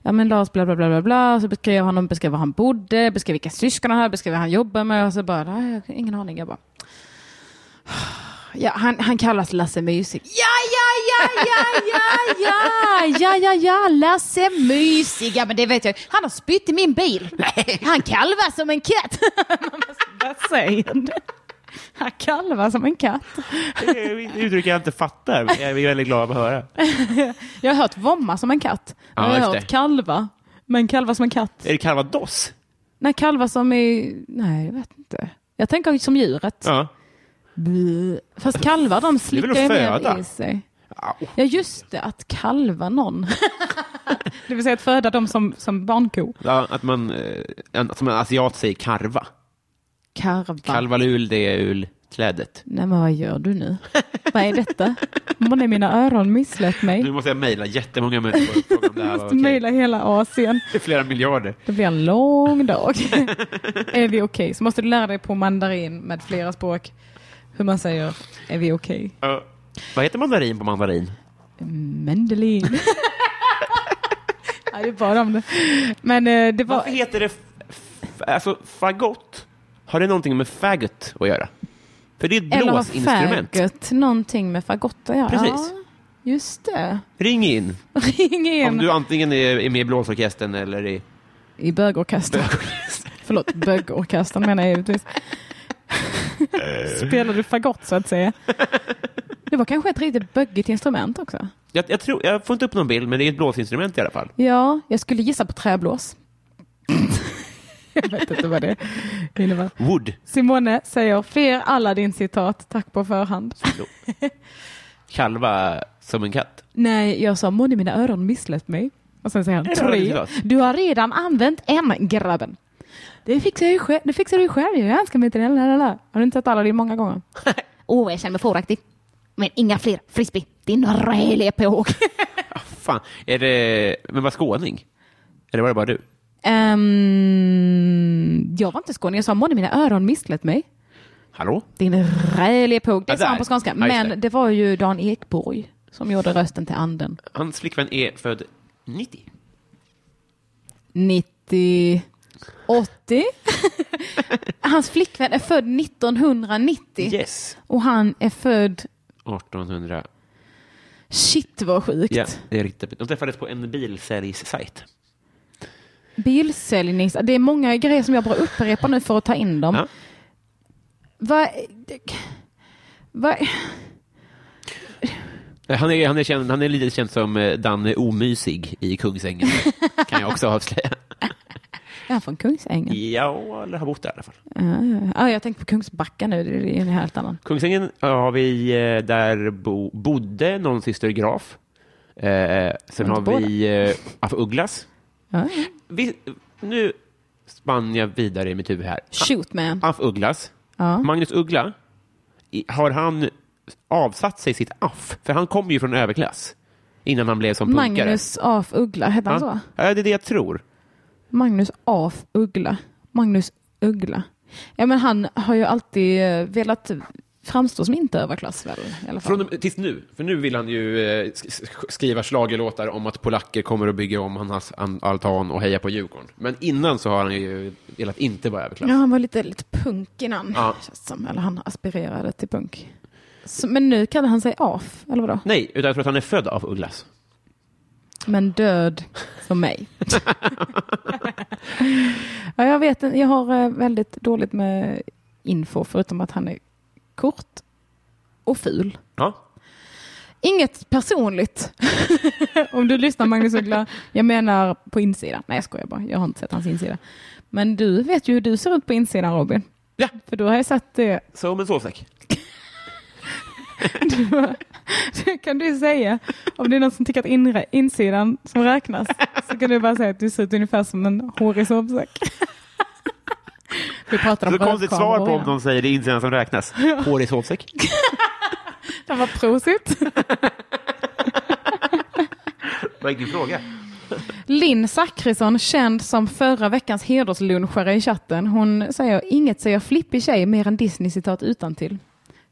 Ja, men Lars, bla, bla, bla, bla, bla. Så beskrev han, beskrev var han bodde, beskrev vilka syskon han hade, beskrev vad han jobbade med. Och så bara, nej, ingen aning. Jag bara, ja, han, han kallas Lasse Mysig. Ja, ja, ja, ja, ja, ja, ja, ja, ja, Lasse Mysig. Ja, men det vet jag. Han har spytt i min bil. Han kalvar som en katt. Vad säger du? Han kalvar som en katt. Det är ett uttryck jag inte fattar. men Jag är väldigt glad att höra. Jag har hört vomma som en katt. Ja, jag har hört det. kalva. Men kalva som en katt. Är det calvados? Nej, kalva som i... Nej, jag vet inte. Jag tänker som djuret. Ja. Fast kalvar de slickar ju föda? mer i sig. Au. Ja, just det. Att kalva någon. det vill säga att föda dem som, som barnko. Ja, att man, eh, som en asiat säger karva. Karva. Kalvalul, det är ulklädet. Nej, men vad gör du nu? vad är detta? Månne mina öron misslett mig. Nu måste jag mejla jättemånga människor och fråga om det här var måste okej. mejla hela Asien. Det är flera miljarder. Det blir en lång dag. är vi okej? Så måste du lära dig på mandarin med flera språk hur man säger är vi okej? Ja. vad heter mandarin på mandarin? Mendelin. ja, det är bara om det. Men eh, det var... Varför heter det f- f- alltså fagott? Har det någonting med faggot att göra? För det är ett Eller har blåsinstrument. faggot någonting med fagott att göra? Precis. Ja, Just det. Ring in. Ring in Om du antingen är, är med i blåsorkestern eller i... i bögorkestern. Förlåt, bögorkestern menar jag givetvis. Spelar du fagott så att säga? Det var kanske ett riktigt böggigt instrument också. Jag, jag, tror, jag får inte upp någon bild, men det är ett blåsinstrument i alla fall. Ja, jag skulle gissa på träblås. Jag vet inte vad det innebär. Wood. Simone säger fler Aladdin-citat, tack på förhand. Kalva som en katt. Nej, jag sa månne mina öron misslett mig. Och sen säger han det tre. Du har redan använt en, grabben. Det fixar jag ju själv. Det fixar du själv. Jag önskar mig till den. lalala. Har du inte sett Aladdin många gånger? Åh, oh, jag känner mig fåraktig. Men inga fler frisbee. Din räliga påg. Fan, är det... Men var skåning? Eller var det bara du? Ehm, jag var inte skåning. Jag sa månne mina öron misslett mig. Hallå? Din räliga påg. Det sa han på skånska. Men det. det var ju Dan Ekborg som gjorde rösten till anden. Hans flickvän är född 90. 90... 80? Hans flickvän är född 1990 Yes. och han är född... 1800. Shit vad sjukt. Ja, det är riktigt. De träffades på en bilsäljssajt. Bilsäljnings... Det är många grejer som jag bara upprepar nu för att ta in dem. Ja. Vad... Vad... Han är, han, är känd, han är lite känd som eh, Danne Omysig i Kungsängen. kan jag också avslöja. Är han från Kungsängen? Ja, eller har bott där i alla fall. Ja, ja. Ja, jag tänkte på Kungsbacka nu, det är en helt annan. Kungsängen har vi, eh, där bo, bodde någon syster Graf. Eh, sen har vi eh, af Ugglas. Ja. Vi, nu spann jag vidare i mitt huvud här. Shoot man. Af Ugglas. Ja. Magnus Uggla, har han avsatt sig sitt aff? För han kom ju från överklass innan han blev som punkare. Magnus af Uggla, hette han så? ja? ja, det är det jag tror. Magnus af Uggla. Magnus Uggla. Ja, men han har ju alltid eh, velat framstå som inte överklass väl? I alla fall. Från, tills nu, för nu vill han ju eh, sk- sk- skriva schlagerlåtar om att polacker kommer att bygga om hans an- altan och heja på Djurgården. Men innan så har han ju velat inte vara överklass. Ja, han var lite, lite punk innan. Ja. som. Eller han aspirerade till punk. Så, men nu kallar han sig af, eller vadå? Nej, utan jag tror att han är född av Ugglas. Men död som mig. ja, jag vet jag har eh, väldigt dåligt med info förutom att han är kort och ful. Ja. Inget personligt. Om du lyssnar Magnus Uggla. Jag menar på insidan. Nej jag skojar bara. Jag har inte sett hans insida. Men du vet ju hur du ser ut på insidan Robin. Ja. För du har jag sett det. Som en sovsäck. Det kan du säga. Om det är någon som tycker att inre, insidan som räknas. Så kan du bara säga att du ser ut ungefär som en hårig sovsäck. Vi pratar om Så konstigt svar på om ja. de säger det är insidan som räknas. Hår i sovsäck. Det var prosit. Vad är din fråga? Linn Zackrisson, känd som förra veckans hederslunchare i chatten. Hon säger inget säger flippig tjej mer än Disney-citat utan till.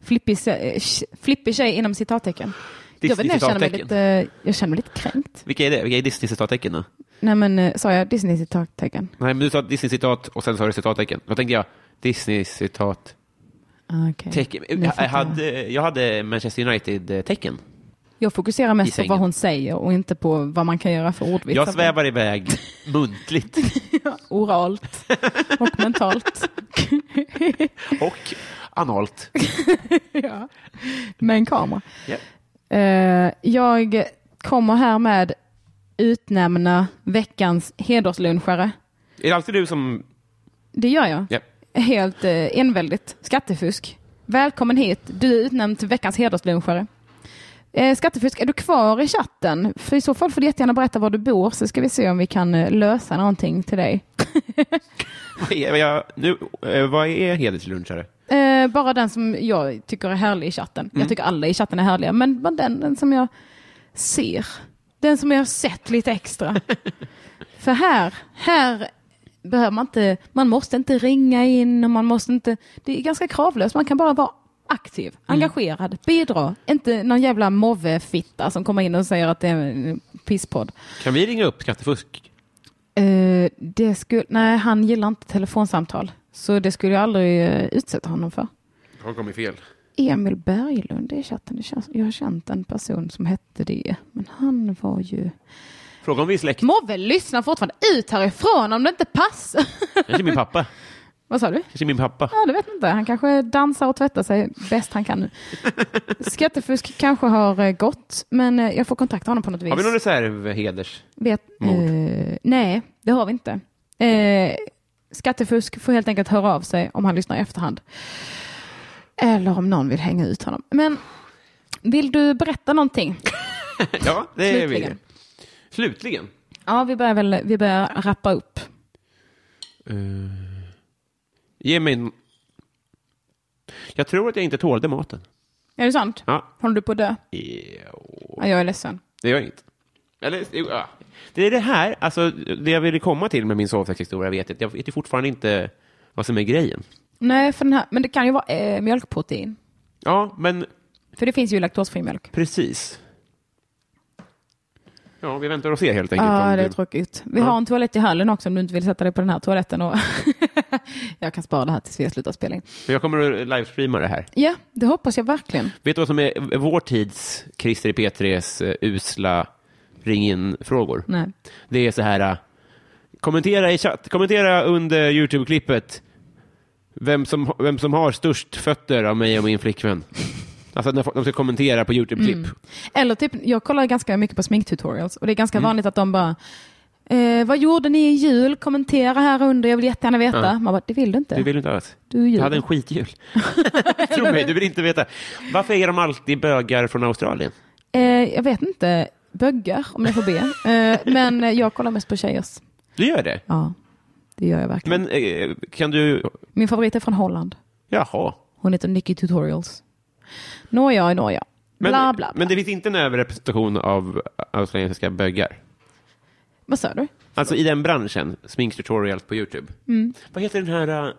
Flippig, eh, flippig tjej inom citattecken. Jag, vet jag, känner mig lite, jag känner mig lite kränkt. Vilka är det? Vilka är Disney-citattecken då? Nej men eh, sa jag Disney-citattecken? Nej, men du sa Disney-citat och sen sa du citattecken. Då tänkte jag Disney-citat. Ah, okej. Tecken. Jag, jag, hade, jag hade Manchester United-tecken. Jag fokuserar mest på vad hon säger och inte på vad man kan göra för ordvitsar. Jag svävar iväg muntligt Oralt och mentalt. och analt. ja. Med en kamera. Ja. Eh, jag kommer härmed utnämna veckans hederslunchare. Är det alltid du som... Det gör jag. Ja. Helt eh, enväldigt. Skattefusk. Välkommen hit. Du är utnämnd till veckans hederslunchare. Eh, skattefusk, är du kvar i chatten? För i så fall får du jättegärna berätta var du bor så ska vi se om vi kan eh, lösa någonting till dig. Vad är, jag, nu, eh, vad är hederslunchare? Eh, bara den som jag tycker är härlig i chatten. Jag tycker alla i chatten är härliga, men bara den, den som jag ser. Den som jag har sett lite extra. För här, här behöver man inte, man måste inte ringa in och man måste inte, det är ganska kravlöst, man kan bara vara aktiv, engagerad, bidra. Inte någon jävla move-fitta som kommer in och säger att det är en pisspodd. Kan vi ringa upp skattefusk? Eh, det skulle, nej, han gillar inte telefonsamtal. Så det skulle jag aldrig eh, utsätta honom för. Har kommit fel. Emil Berglund i chatten. Jag har känt en person som hette det. Men han var ju... Fråga om vi är släkt. Må väl lyssna fortfarande ut härifrån om det inte passar. Kanske min pappa. Vad sa du? Kanske min pappa. Ja, det vet inte. Han kanske dansar och tvättar sig bäst han kan nu. Skattefusk kanske har eh, gått, men eh, jag får kontakta honom på något vis. Har vi någon reservheders? Vet, eh, nej, det har vi inte. Eh, skattefusk får helt enkelt höra av sig om han lyssnar i efterhand. Eller om någon vill hänga ut honom. Men vill du berätta någonting? Ja, det är vi. Slutligen. Slutligen. Ja, vi börjar väl vi börjar rappa upp. Ge mig en... Jag tror att jag inte tålde maten. Är det sant? Ja. Håller du på att dö? Ja, jag är ledsen. det gör inget. Eller. Det är det här, alltså det jag ville komma till med min sovsäckshistoria, vet jag, jag vet ju fortfarande inte vad som är grejen. Nej, för den här, men det kan ju vara eh, mjölkprotein. Ja, men För det finns ju laktosfri mjölk. precis. Ja, vi väntar och ser helt enkelt. Ja, om det är du- tråkigt. Vi har en toalett i hallen också om du inte vill sätta dig på den här toaletten. Och jag kan spara det här tills vi har slutat spela in. Jag kommer att livestreama det här. Ja, det hoppas jag verkligen. Vet du vad som är vår tids Christer i P3s eh, usla ring in-frågor? Nej. Det är så här, äh, kommentera i chatt, kommentera under YouTube-klippet vem som, vem som har störst fötter av mig och min flickvän. Alltså när de ska kommentera på YouTube-klipp. Eller typ, jag kollar ganska mycket på sminktutorials och det är ganska vanligt att de bara eh, vad gjorde ni i jul? Kommentera här under, jag vill jättegärna veta. Ja. Man bara, det vill du inte. Du vill inte alls. Du ljuger. hade en skitjul. Tro mig, du vill inte veta. Varför är de alltid bögar från Australien? eh, jag vet inte, böggar om jag får be. eh, men jag kollar mest på tjejers. Du gör det? Ja, det gör jag verkligen. Men eh, kan du... Min favorit är från Holland. Jaha. Hon heter Nicky Tutorials. Nåja, nåja. Men, Bla, bla, bla. men det finns inte en överrepresentation av australiensiska bögar? Vad sa du? Alltså i den branschen, sminktutorials på YouTube. Mm. Vad heter den här äh,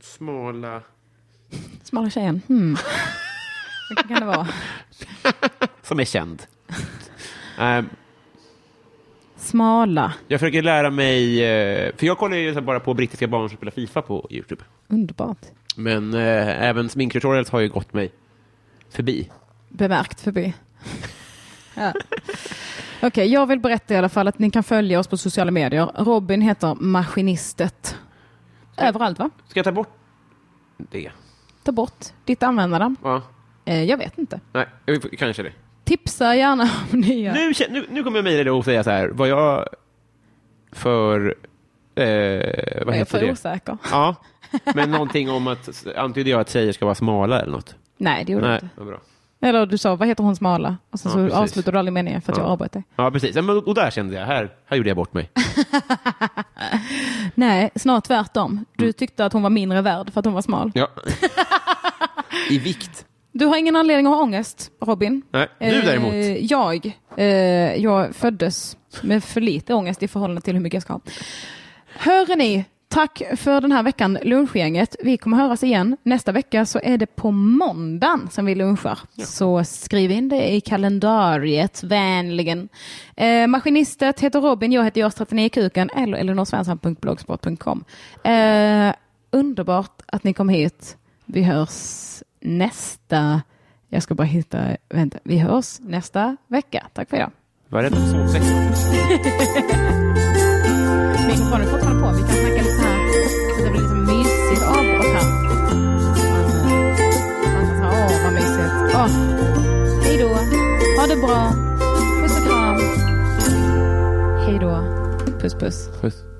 smala... Smala tjejen. Hmm. Vilken kan det vara? Som är känd. Ehm, Smala. jag försöker lära mig, eh, för jag kollar ju bara på brittiska barn som spelar Fifa på YouTube. Underbart. Men eh, även sminktutorials har ju gått mig förbi. Bemärkt förbi. ja. Okej, jag vill berätta i alla fall att ni kan följa oss på sociala medier. Robin heter Maskinistet. Överallt va? Ska jag ta bort det? Ta bort ditt användarnamn. Ja. Eh, jag vet inte. Nej, kanske det. Tipsa gärna om nya. Nu, nu, nu kommer jag mejla dig och säga så här, vad jag för... Eh, vad jag är heter för det? osäker. Ja, men någonting om att, antydde jag att tjejer ska vara smala eller något? Nej, det gjorde du Nej, inte. vad bra. Eller du sa, vad heter hon smala? Och sen Ja, så precis. avslutade du aldrig meningen för att Ja. jag avbröt dig. Ja, precis. Och där kände jag, här, här gjorde jag bort mig. Nej, snart tvärtom. Du Mm. tyckte att hon var mindre värd för att hon var smal. Ja. I vikt. Du har ingen anledning att ha ångest, Robin. Nej, du däremot. Eh, jag, eh, jag föddes med för lite ångest i förhållande till hur mycket jag ska ha. Hör ni, tack för den här veckan, lunchgänget. Vi kommer höras igen. Nästa vecka så är det på måndagen som vi lunchar. Så skriv in det i kalendariet, vänligen. Eh, maskinistet heter Robin, jag heter jag39 kuken eller elinorsvensson.blogspot.com. Eh, underbart att ni kom hit. Vi hörs nästa jag ska bara hitta, vänta, vi hörs nästa vecka. Tack för idag. Var rädd om sovsäck. Mikrofonen är fortfarande på, vi kan snacka lite här så det blir liksom mysigt avbrott här. Man kan säga, åh vad mysigt. Åh, hej då, ha det bra, puss och kram. Hej då, puss puss. Puss.